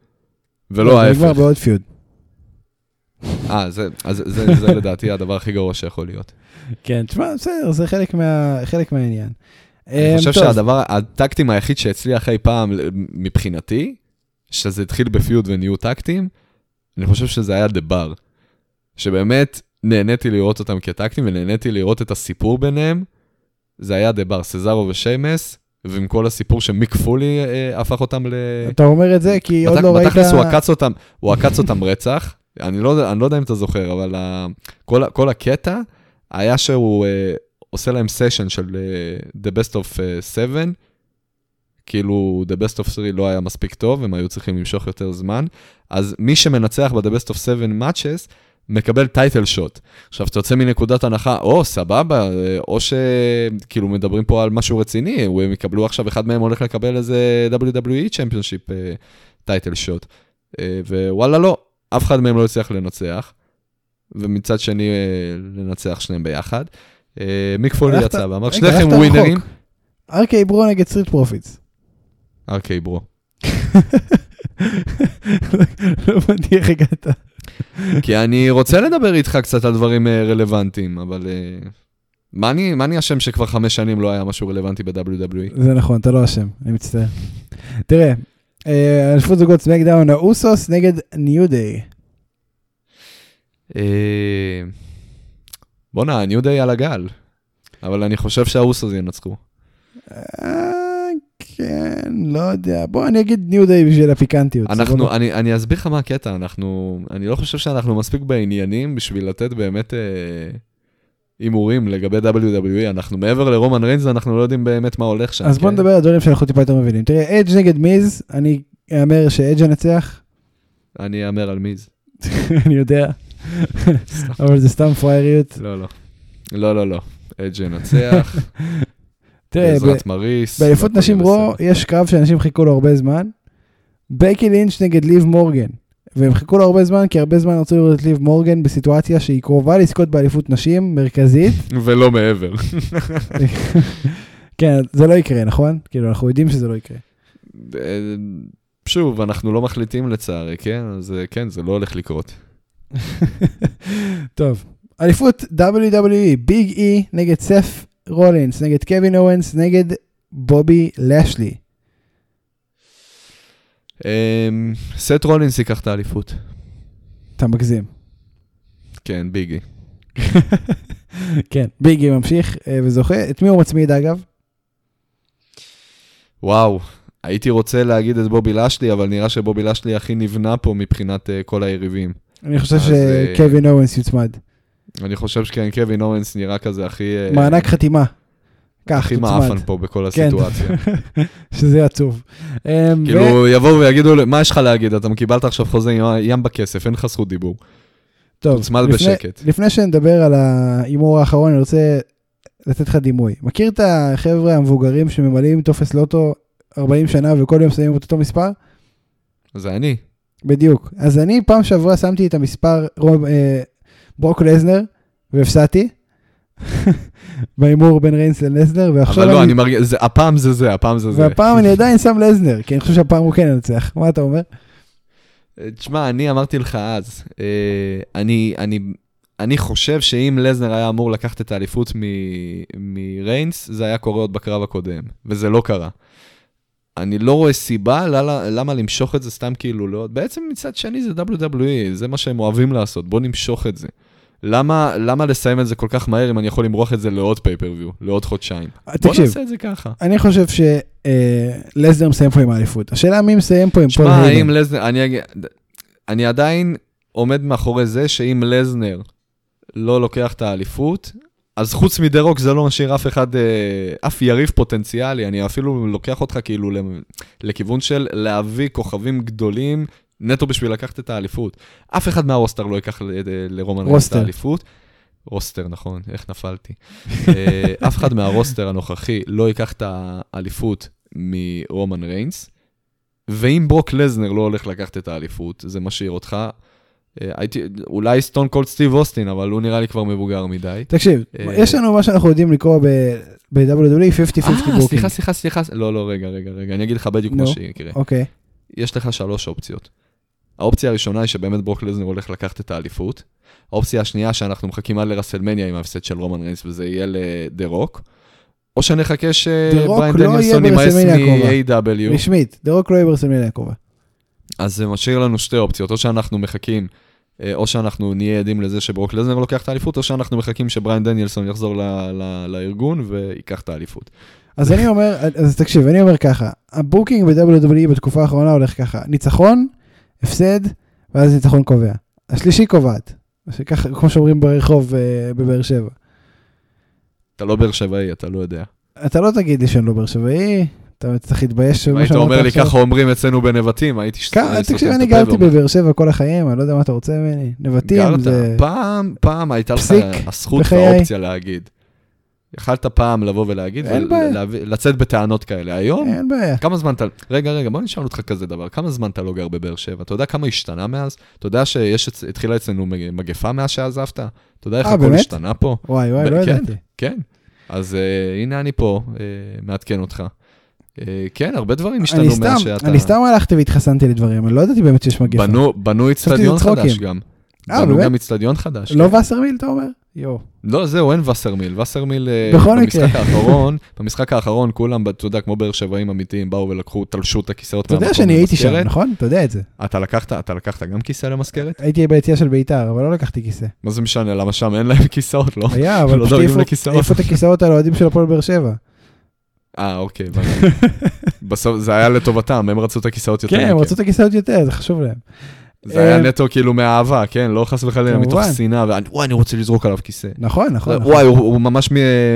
ולא ההפך. נגמר בעוד פיוד. אה, זה, אז זה, זה לדעתי הדבר הכי גרוע שיכול להיות. כן, תשמע, בסדר, זה חלק מה- חלק מהעניין. אני אה, חושב טוב, שהדבר, הטקטים היחיד שהצליח אי פעם מבחינתי, שזה התחיל בפיוד ונהיו טקטים, אני חושב שזה היה דה בר. שבאמת נהניתי לראות אותם כטקטים ונהניתי לראות את הסיפור ביניהם. זה היה דה בר, סזארו ושיימס, ועם כל הסיפור שמיק פולי אה, הפך אותם ל... אתה אומר את זה כי עוד בת- לא ראית... בתכלס הוא עקץ אותם, הוא עקץ אותם רצח. אני לא, אני לא יודע אם אתה זוכר, אבל ה, כל, כל הקטע היה שהוא uh, עושה להם סשן של uh, The Best of uh, 7, כאילו The Best of 3 לא היה מספיק טוב, הם היו צריכים למשוך יותר זמן, אז מי שמנצח ב-The Best of 7 Matches, מקבל title shot. עכשיו, אתה יוצא מנקודת הנחה, או, סבבה, אה, או שכאילו מדברים פה על משהו רציני, הם יקבלו עכשיו, אחד מהם הולך לקבל איזה WWE championship title shot. אה, ווואלה, לא, אף אחד מהם לא הצליח לנצח, ומצד שני, אה, לנצח שניהם ביחד. אה, מיק פולי יצא ואמר, שניכם ווינרים. ארקי ברו נגד סטריט פרופיטס. אוקיי, bro. לא הבנתי איך הגעת. כי אני רוצה לדבר איתך קצת על דברים אה, רלוונטיים, אבל... מה אני, מה אני אשם שכבר חמש שנים לא היה משהו רלוונטי ב-WWE? זה נכון, אתה לא אשם, אני מצטער. תראה, אה, אליפות זוגות סמקדאון, האוסוס נגד ניו דיי. אה, בואנה, הניו דיי על הגל. אבל אני חושב שהאוסוס ינצחו. אה, כן, לא יודע. בוא אני אגיד ניו דיי בשביל הפיקנטיות. אנחנו? אני, אני אסביר לך מה הקטע, אנחנו, אני לא חושב שאנחנו מספיק בעניינים בשביל לתת באמת אה, הימורים לגבי WWE, אנחנו מעבר לרומן ריינס, אנחנו לא יודעים באמת מה הולך שם. אז בוא כן? נדבר על דברים שאנחנו טיפה יותר מבינים. תראה, אדג' נגד מיז, אני אאמר שאדג' ינצח, אני אאמר על מיז. אני יודע, אבל זה סתם פרייריות. לא, לא. לא, לא, לא. אג' ינצח, תראה, בעזרת מריס. באליפות נשים רו. יש קרב שאנשים חיכו לו הרבה זמן. בקי לינץ' נגד ליב מורגן. והם חיכו לו הרבה זמן, כי הרבה זמן רצו לראות את ליב מורגן בסיטואציה שהיא קרובה לזכות באליפות נשים, מרכזית. ולא מעבר. כן, זה לא יקרה, נכון? כאילו, אנחנו יודעים שזה לא יקרה. אה, שוב, אנחנו לא מחליטים לצערי, כן? אז כן, זה לא הולך לקרות. טוב, אליפות WWE, ביג אי נגד סת' רולינס, נגד קווין אוונס, נגד בובי לשלי. אמ, סת' רולינס ייקח את האליפות. אתה מגזים. כן, ביג אי. כן, ביג אי ממשיך אה, וזוכה. את מי הוא מצמיד אגב? וואו, הייתי רוצה להגיד את בובי לשלי, אבל נראה שבובי לשלי הכי נבנה פה מבחינת אה, כל היריבים. אני חושב אז, אה, שקווין אורנס יוצמד. אני חושב שכן, קווין אורנס נראה כזה הכי... אה, מענק חתימה. קח, הכי. מעפן פה בכל כן. הסיטואציה. שזה עצוב. אמ, כאילו, יבואו ויגידו, מה יש לך להגיד? אתה קיבלת עכשיו חוזה ים- בכסף, אין לך זכות דיבור. טוב, תוצמד בשקט. לפני שנדבר על ההימור האחרון, אני רוצה לתת לך דימוי. מכיר את החבר'ה המבוגרים שממלאים טופס לוטו 40 שנה וכל יום שמים את אותו מספר? זה אני. בדיוק. אז אני פעם שעברה שמתי את המספר אה, ברוק לזנר והפסדתי. בהימור בין ריינס ללזנר, ועכשיו אבל לא, אני, מרגיש, זה- הפעם זה זה, הפעם זה זה. והפעם אני עדיין שם לזנר, כי אני חושב שהפעם הוא כן ינצח. מה אתה אומר? אה, תשמע, אני אמרתי לך אז, אה, אני, אני, אני חושב שאם לזנר היה אמור לקחת את האליפות מריינס, זה היה קורה עוד בקרב הקודם, וזה לא קרה. אני לא רואה סיבה למה, למה למשוך את זה סתם כאילו לא... בעצם מצד שני זה WWE, זה מה שהם אוהבים לעשות, בוא נמשוך את זה. למה, למה לסיים את זה כל כך מהר אם אני יכול למרוח את זה לעוד פייפריוויו, לעוד חודשיים? תקשיב, בוא נעשה את זה ככה. אני חושב שלסדר מסיים פה עם האליפות. השאלה מי מסיים פה עם פול שמע, היימן. אם לזנר, אני, אני עדיין עומד מאחורי זה שאם לזנר לא לוקח את האליפות, אז חוץ מדרוק זה לא משאיר אף אחד, אה, אף יריב פוטנציאלי, אני אפילו לוקח אותך כאילו לכיוון של להביא כוכבים גדולים נטו בשביל לקחת את האליפות. אף אחד מה roster לא ייקח ל- לרומן ריינס את. האליפות. roster, נכון, איך נפלתי. אה, אף אחד מה roster הנוכחי לא ייקח את האליפות מרומן ריינס, ואם ברוק לזנר לא הולך לקחת את האליפות, זה משאיר אותך, אה, הייתי, אולי סטון קולד סטיב אוסטין, אבל הוא נראה לי כבר מבוגר מדי. תקשיב, אה, יש לנו מה שאנחנו יודעים לקרוא ב-WWE 50-50 אה, booking. סליחה, סליחה, סליחה, לא, לא, רגע, רגע, רגע, אני אגיד לך בדיוק. מה שיקרה. אוקיי. יש לך שלוש אופציות. האופציה הראשונה היא שבאמת ברוק לזנר הולך לקחת את האליפות. האופציה השנייה שאנחנו מחכים עד לרסלמניה עם ההפסד של רומן ריינס וזה יהיה לדה רוק. או שנחכה שבריין לא דניאלסון יימאס ברסלמניה מ-AEW. רשמית, דה רוק לא יהיה ברסלמניה הקרובה. אז זה משאיר לנו שתי אופציות, או שאנחנו מחכים, אה, או שאנחנו נהיה עדים לזה שברוק לזנר לוקח את האליפות, או שאנחנו מחכים שבריין דניאלסון יחזור לארגון וייקח את האליפות. אז אני אומר, אז תקשיב, אני אומר ככה, ה booking ב-WWE בתקופה האחרונה הולך ככה, ניצחון, הפסד, ואז ניצחון קובע. השלישית קובעת. ככה, כמו שאומרים ברחוב אה, בבאר שבע. אתה לא באר שבעי, אתה לא יודע. אתה לא תגיד לי שאני לא באר שבעי, אתה צריך להתבייש. במה היית אומר לי. ככה אומרים אצלנו בנבטים, הייתי ש- תקשיב, אני גרתי בבאר שבע כל החיים, אני לא יודע מה אתה רוצה ממני. נבטים זה... פעם, פעם הייתה לך הזכות. והאופציה להגיד. יכלת פעם לבוא ולהגיד, אין בעיה. ולצאת בטענות כאלה. היום, אין בעיה. כמה זמן אתה... רגע, רגע, בוא נשאל אותך כזה דבר. כמה זמן אתה לא גר בבאר שבע? אתה יודע כמה השתנה מאז? אתה יודע שהתחילה אצלנו מגפה מאז שעזבת? אתה יודע איך אה, הכל באמת? השתנה פה? וואי וואי, ב- לא כן. ידעתי. כן. אז uh, הנה אני פה, uh, מעדכן אותך. כן, הרבה דברים השתנו מאז שאתה... אני סתם הלכתי והתחסנתי לדברים, אני לא ידעתי באמת שיש מגפה. בנו, אצטדיון חדש. גם. בנו? גם אצטדיון חדש. לא כן. וסרמיל, אתה אומר? יואו. לא, זהו, אין וסרמיל. וסרמיל, אה, במשחק. האחרון, במשחק האחרון כולם, אתה יודע, כמו באר שבעים אמיתיים, באו ולקחו, תלשו את הכיסאות אתה יודע מהמקום שאני הייתי שם, למזכרת. נכון? אתה יודע את זה. אתה לקחת, אתה לקחת גם כיסא למזכרת? הייתי ביציאה של בית"ר, אבל לא לקחתי כיסא. מה זה משנה, למה שם אין להם כיסאות, לא? היה, אבל לא פשוט דואגים העיפו- את הכיסאות על האוהדים של הפועל באר שבע. אה, אוקיי. בסוף זה היה לטובתם, הם רצו את הכיסאות יותר. כן, הם. רצו את הכיסאות יותר, זה חשוב להם. זה היה אה, נטו כאילו מאהבה, כן? לא חס וחלילה מתוך. שנאה, וואי, אני רוצה לזרוק עליו כיסא. נכון, נכון. נכון. וואי, הוא הוא ממש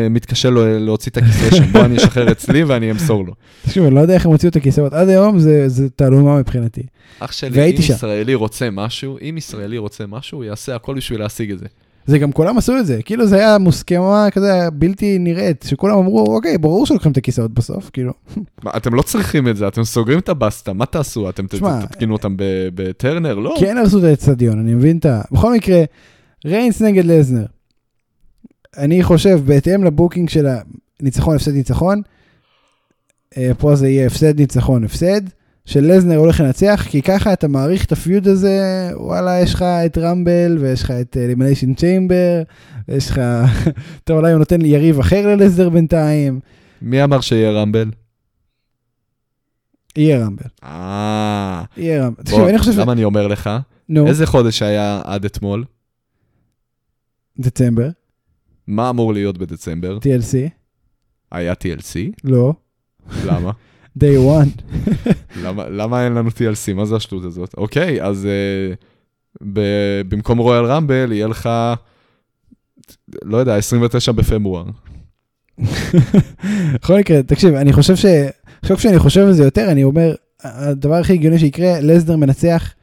מתקשה לו- להוציא את הכיסא שם, בוא אני אשחרר אצלי ואני אמסור לו. תקשיב, אני לא יודע איך הם הוציאו את הכיסאות. עד היום זה- תעלומה מבחינתי. אח שלי, אם. ישראלי רוצה משהו, אם ישראלי רוצה משהו, הוא יעשה הכל בשביל להשיג את זה. זה גם כולם עשו את זה, כאילו זה היה מוסכמה כזה בלתי נראית, שכולם אמרו, אוקיי, ברור שלוקחים את הכיסאות בסוף, כאילו. אתם לא צריכים את זה, אתם סוגרים את הבסטה, מה תעשו? אתם תתקינו אותם בטרנר? לא. כן הרסו את האצטדיון, אני מבין את ה... בכל מקרה, ריינס נגד לזנר. אני חושב, בהתאם ל booking של הניצחון, הפסד, ניצחון, אה, פה זה יהיה הפסד, ניצחון, הפסד, שלזנר הולך לנצח, כי ככה אתה מאריך את ה feud הזה, וואלה, יש לך את רמבל, ויש לך את אלימיניישן צ'יימבר, ויש לך... טוב, אולי הוא נותן יריב אחר ללזנר בינתיים, מי אמר שיהיה רמבל? יהיה רמבל, אה... יהיה רמבל. תקשיב, בוא, אני חושב ש... למה אני אומר לך? נו, איזה חודש היה עד אתמול? דצמבר, מה אמור להיות בדצמבר? TLC, היה TLC? לא, למה? day one. למה, למה אין לנו TLC? מה זה השטות הזאת? אוקיי, אז uh, ב- במקום רויאל רמבל יהיה לך, לא יודע, 29 בפברואר. בכל מקרה, תקשיב, אני חושב ש... עכשיו כשאני חושב על זה יותר, אני אומר, הדבר הכי הגיוני שיקרה, לסנר מנצח,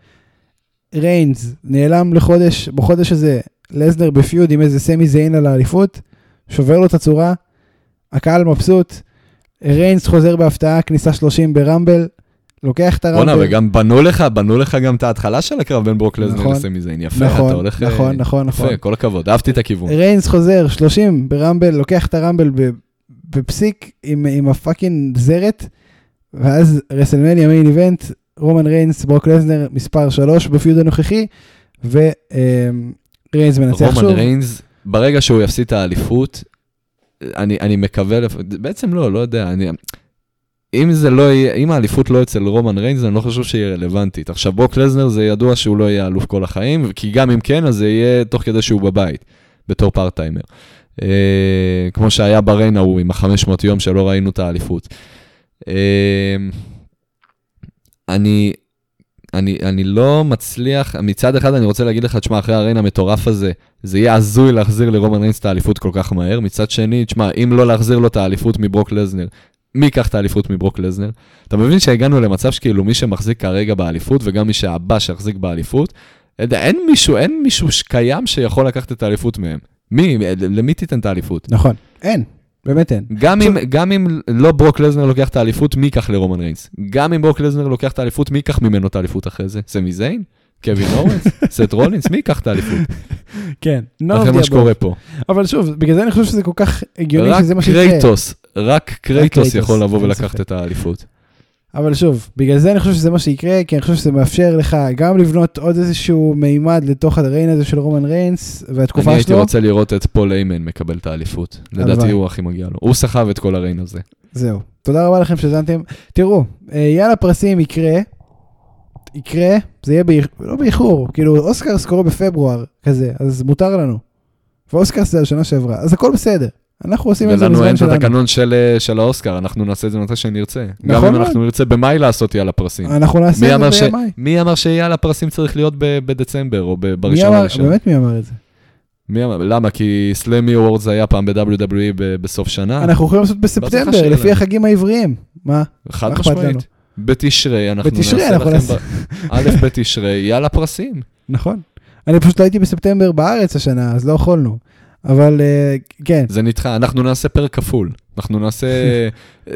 ריינס נעלם לחודש, בחודש הזה, לסנר בפיוד עם איזה סמי זיין על האליפות, שובר לו את הצורה, הקהל מבסוט, ריינס חוזר בהפתעה, כניסה 30 ברמבל, לוקח את בואנה, הרמבל. וגם בנו לך, בנו לך גם את ההתחלה של הקרב בין ברוק לזנר נכון, לסמי זיין. יפה, נכון, אתה הולך... אה, נכון, נכון, נכון. יפה, כל הכבוד, אהבתי את הכיוון. ריינס חוזר 30 ברמבל, לוקח את הרמבל בפסיק עם, עם ה fucking זרת, ואז רסלמניה main event, רומן ריינס, ברוק לזנר, מספר 3 ב feud הנוכחי, וריינס מנצח שוב. רומן ריינס, ברגע שהוא יפסיד את האליפות, אני, אני מקווה, לפ... בעצם לא, לא יודע, אני... אם זה לא יהיה, אם האליפות לא אצל רומן ריינס, אני לא חושב שהיא רלוונטית. עכשיו, ברוק לזנר זה ידוע שהוא לא יהיה אלוף כל החיים, כי גם אם כן, אז זה יהיה תוך כדי שהוא בבית, בתור part-timer. אה, כמו שהיה ב reign ההוא עם ה-500 יום שלא ראינו את האליפות. אה, אני, אני, אני לא מצליח, מצד אחד אני רוצה להגיד לך, תשמע, אחרי ה reign המטורף הזה, זה יהיה הזוי להחזיר לרומן ריינס את האליפות כל כך מהר. מצד שני, תשמע, אם לא להחזיר לו את האליפות מברוק לזנר, מי ייקח את האליפות מברוק לזנר? אתה מבין שהגענו למצב שכאילו מי שמחזיק כרגע באליפות, וגם מי שהבא שיחזיק באליפות, אין מישהו, אין מישהו שקיים שיכול לקחת את האליפות מהם. מי, למי תיתן את האליפות? נכון, אין. באמת אין. גם אם, גם אם לא ברוק לזנר לוקח את האליפות, מי ייקח לרומן ריינס? גם אם ברוק לזנר לוקח את האליפות, מי ייקח ממנו את האליפות אחרי זה? סמי זיין? קווין אורנס? סט רולינס? מי ייקח את האליפות? כן, אחרי מה שקורה פה. אבל שוב, בגלל זה אני חושב שזה כל כך הגיוני שזה מה שיקרה. רק קרייטוס, רק קרייטוס יכול לבוא ולקחת את האליפות. אבל שוב, בגלל זה אני חושב שזה מה שיקרה, כי אני חושב שזה מאפשר לך גם לבנות עוד איזשהו מימד לתוך ה reign הזה של רומן ריינס, והתקופה שלו. אני הייתי רוצה לראות את פול היימן מקבל את האליפות. לדעתי הוא הכי מגיע לו. הוא סחב את כל ה reign הזה. זהו. תודה רבה לכם שהאזנתם. תראו, אה, יאללה פרסים יקרה, יקרה, זה יהיה באיחור, לא באיחור, כאילו אוסקרס קורה בפברואר כזה, אז מותר לנו. ואוסקרס זה השנה שעברה, אז הכל בסדר. אנחנו עושים את זה בזמן שלנו. ולנו אין את התקנון של, אה, של האוסקר, אנחנו נעשה את זה מתי שנרצה. נכון גם אם אנחנו נרצה במאי לעשות יאללה פרסים. אנחנו נעשה את זה במאי. מי אמר שיאללה פרסים צריך להיות בדצמבר או בראשון הראשון? באמת מי אמר את זה? מי אמר? למה? כי Slammy Awards היה פעם ב-WWE בסוף שנה. אנחנו יכולים לעשות בספטמבר, לפי החגים העבריים. מה? חד משמעית. בתשרי אנחנו בתשרי נעשה לכם, א' בתשרי, יאללה פרסים. נכון. אני פשוט לא הייתי בספטמבר בארץ השנה, אז לא יכולנו. אבל uh, כן. זה נדחה, אנחנו נעשה פרק כפול. אנחנו נעשה,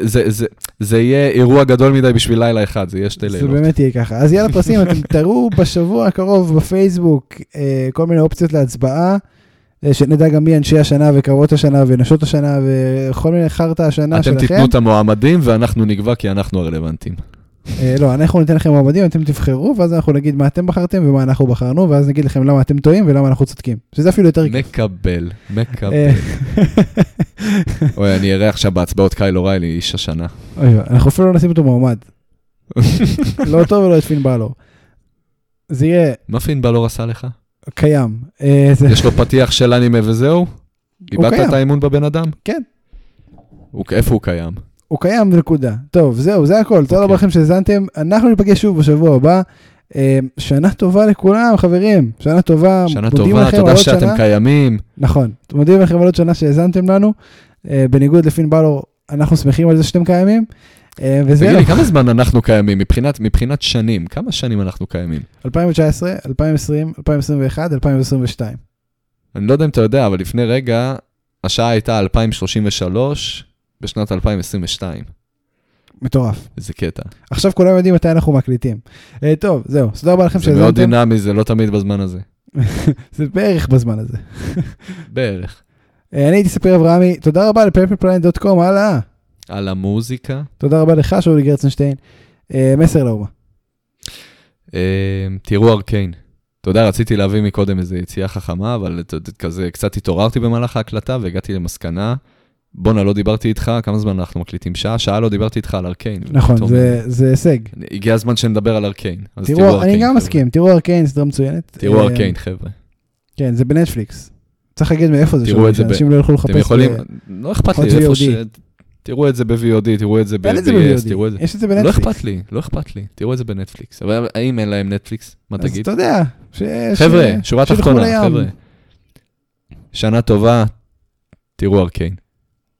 זה, זה, זה יהיה אירוע גדול מדי בשביל לילה אחד, זה יהיה שתי לילות. זה באמת יהיה ככה. אז יאללה פרסים, אתם תראו בשבוע הקרוב בפייסבוק uh, כל מיני אופציות להצבעה, uh, שנדע גם מי אנשי השנה וקרבות השנה ונשות השנה וכל מיני חרטא השנה שלכם. אתם תיתנו את המועמדים ואנחנו נקבע כי אנחנו הרלוונטיים. אה, לא, אנחנו ניתן לכם מועמדים, אתם תבחרו, ואז אנחנו נגיד מה אתם בחרתם ומה אנחנו בחרנו, ואז נגיד לכם למה אתם טועים ולמה אנחנו צודקים. שזה אפילו יותר כיף. מקבל, מקבל. אה, אוי, אני אראה עכשיו בהצבעות קייל אוריילי, איש השנה. אנחנו אפילו לא נשים אותו מועמד. לא אותו ולא את פין בלור. זה יהיה... מה פין בלור עשה לך? קיים. אה, יש לו פתיח של אנימה וזהו? איבדת את האמון בבן אדם? כן. איפה הוא קיים? הוא קיים, נקודה. טוב, זהו, זה הכל. תודה רבה אוקיי. לכם שהאזנתם. אנחנו ניפגש שוב בשבוע הבא. אה, שנה טובה לכולם, חברים. שנה טובה. שנה טובה, תודה שאתם שנה. קיימים. נכון. מודים לכם על עוד שנה שהאזנתם לנו. אה, בניגוד לפין בלור, אנחנו שמחים על זה שאתם קיימים. אה, וזהו. תגיד לי, כמה זמן אנחנו קיימים מבחינת, מבחינת שנים? כמה שנים אנחנו קיימים? 2019, 2020, 2021, 2022. אני לא יודע אם אתה יודע, אבל לפני רגע, השעה הייתה 2033, בשנת 2022. מטורף. איזה קטע. עכשיו כולם יודעים מתי אנחנו מקליטים. Uh, טוב, זהו, תודה רבה לכם שהזמנתם. זה מאוד דינמי, זה לא תמיד בזמן הזה. זה בערך בזמן הזה. בערך. Uh, אני הייתי ספיר אברהמי, תודה רבה לפלפלפליין.קום, הלאה. על המוזיקה. תודה רבה לך, שאולי גרצנשטיין. Uh, מסר לאומה. Uh, תראו ארקיין. אתה יודע, רציתי להביא מקודם איזו יציאה חכמה, אבל כזה קצת התעוררתי במהלך ההקלטה והגעתי למסקנה. בואנה, לא דיברתי איתך, כמה זמן אנחנו מקליטים? שעה? שעה לא דיברתי איתך על ארקיין. נכון, זה, זה הישג. הגיע הזמן שנדבר על ארקיין. תראו, תראו ארקיין, אני גם מסכים, תראו ארקיין, סדרה מצוינת. תראו אה, ארקיין, חבר'ה. כן, זה בנטפליקס. צריך להגיד מאיפה זה, זה, שאנשים לא יוכלו לחפש. אתם יכולים, לא אכפת לי, איפה ש... תראו את זה ב-VOD, תראו את זה ב-BS, תראו את זה. יש את זה בנטפליקס. לא אכפת לי, לא אכפת לי, תראו את זה בנטפליקס. אבל האם אין להם נטפליקס? מה תגיד? אז אתה יודע. חבר'ה, שורה תחתונה, חבר'ה. שנה טובה, תראו ארקיין.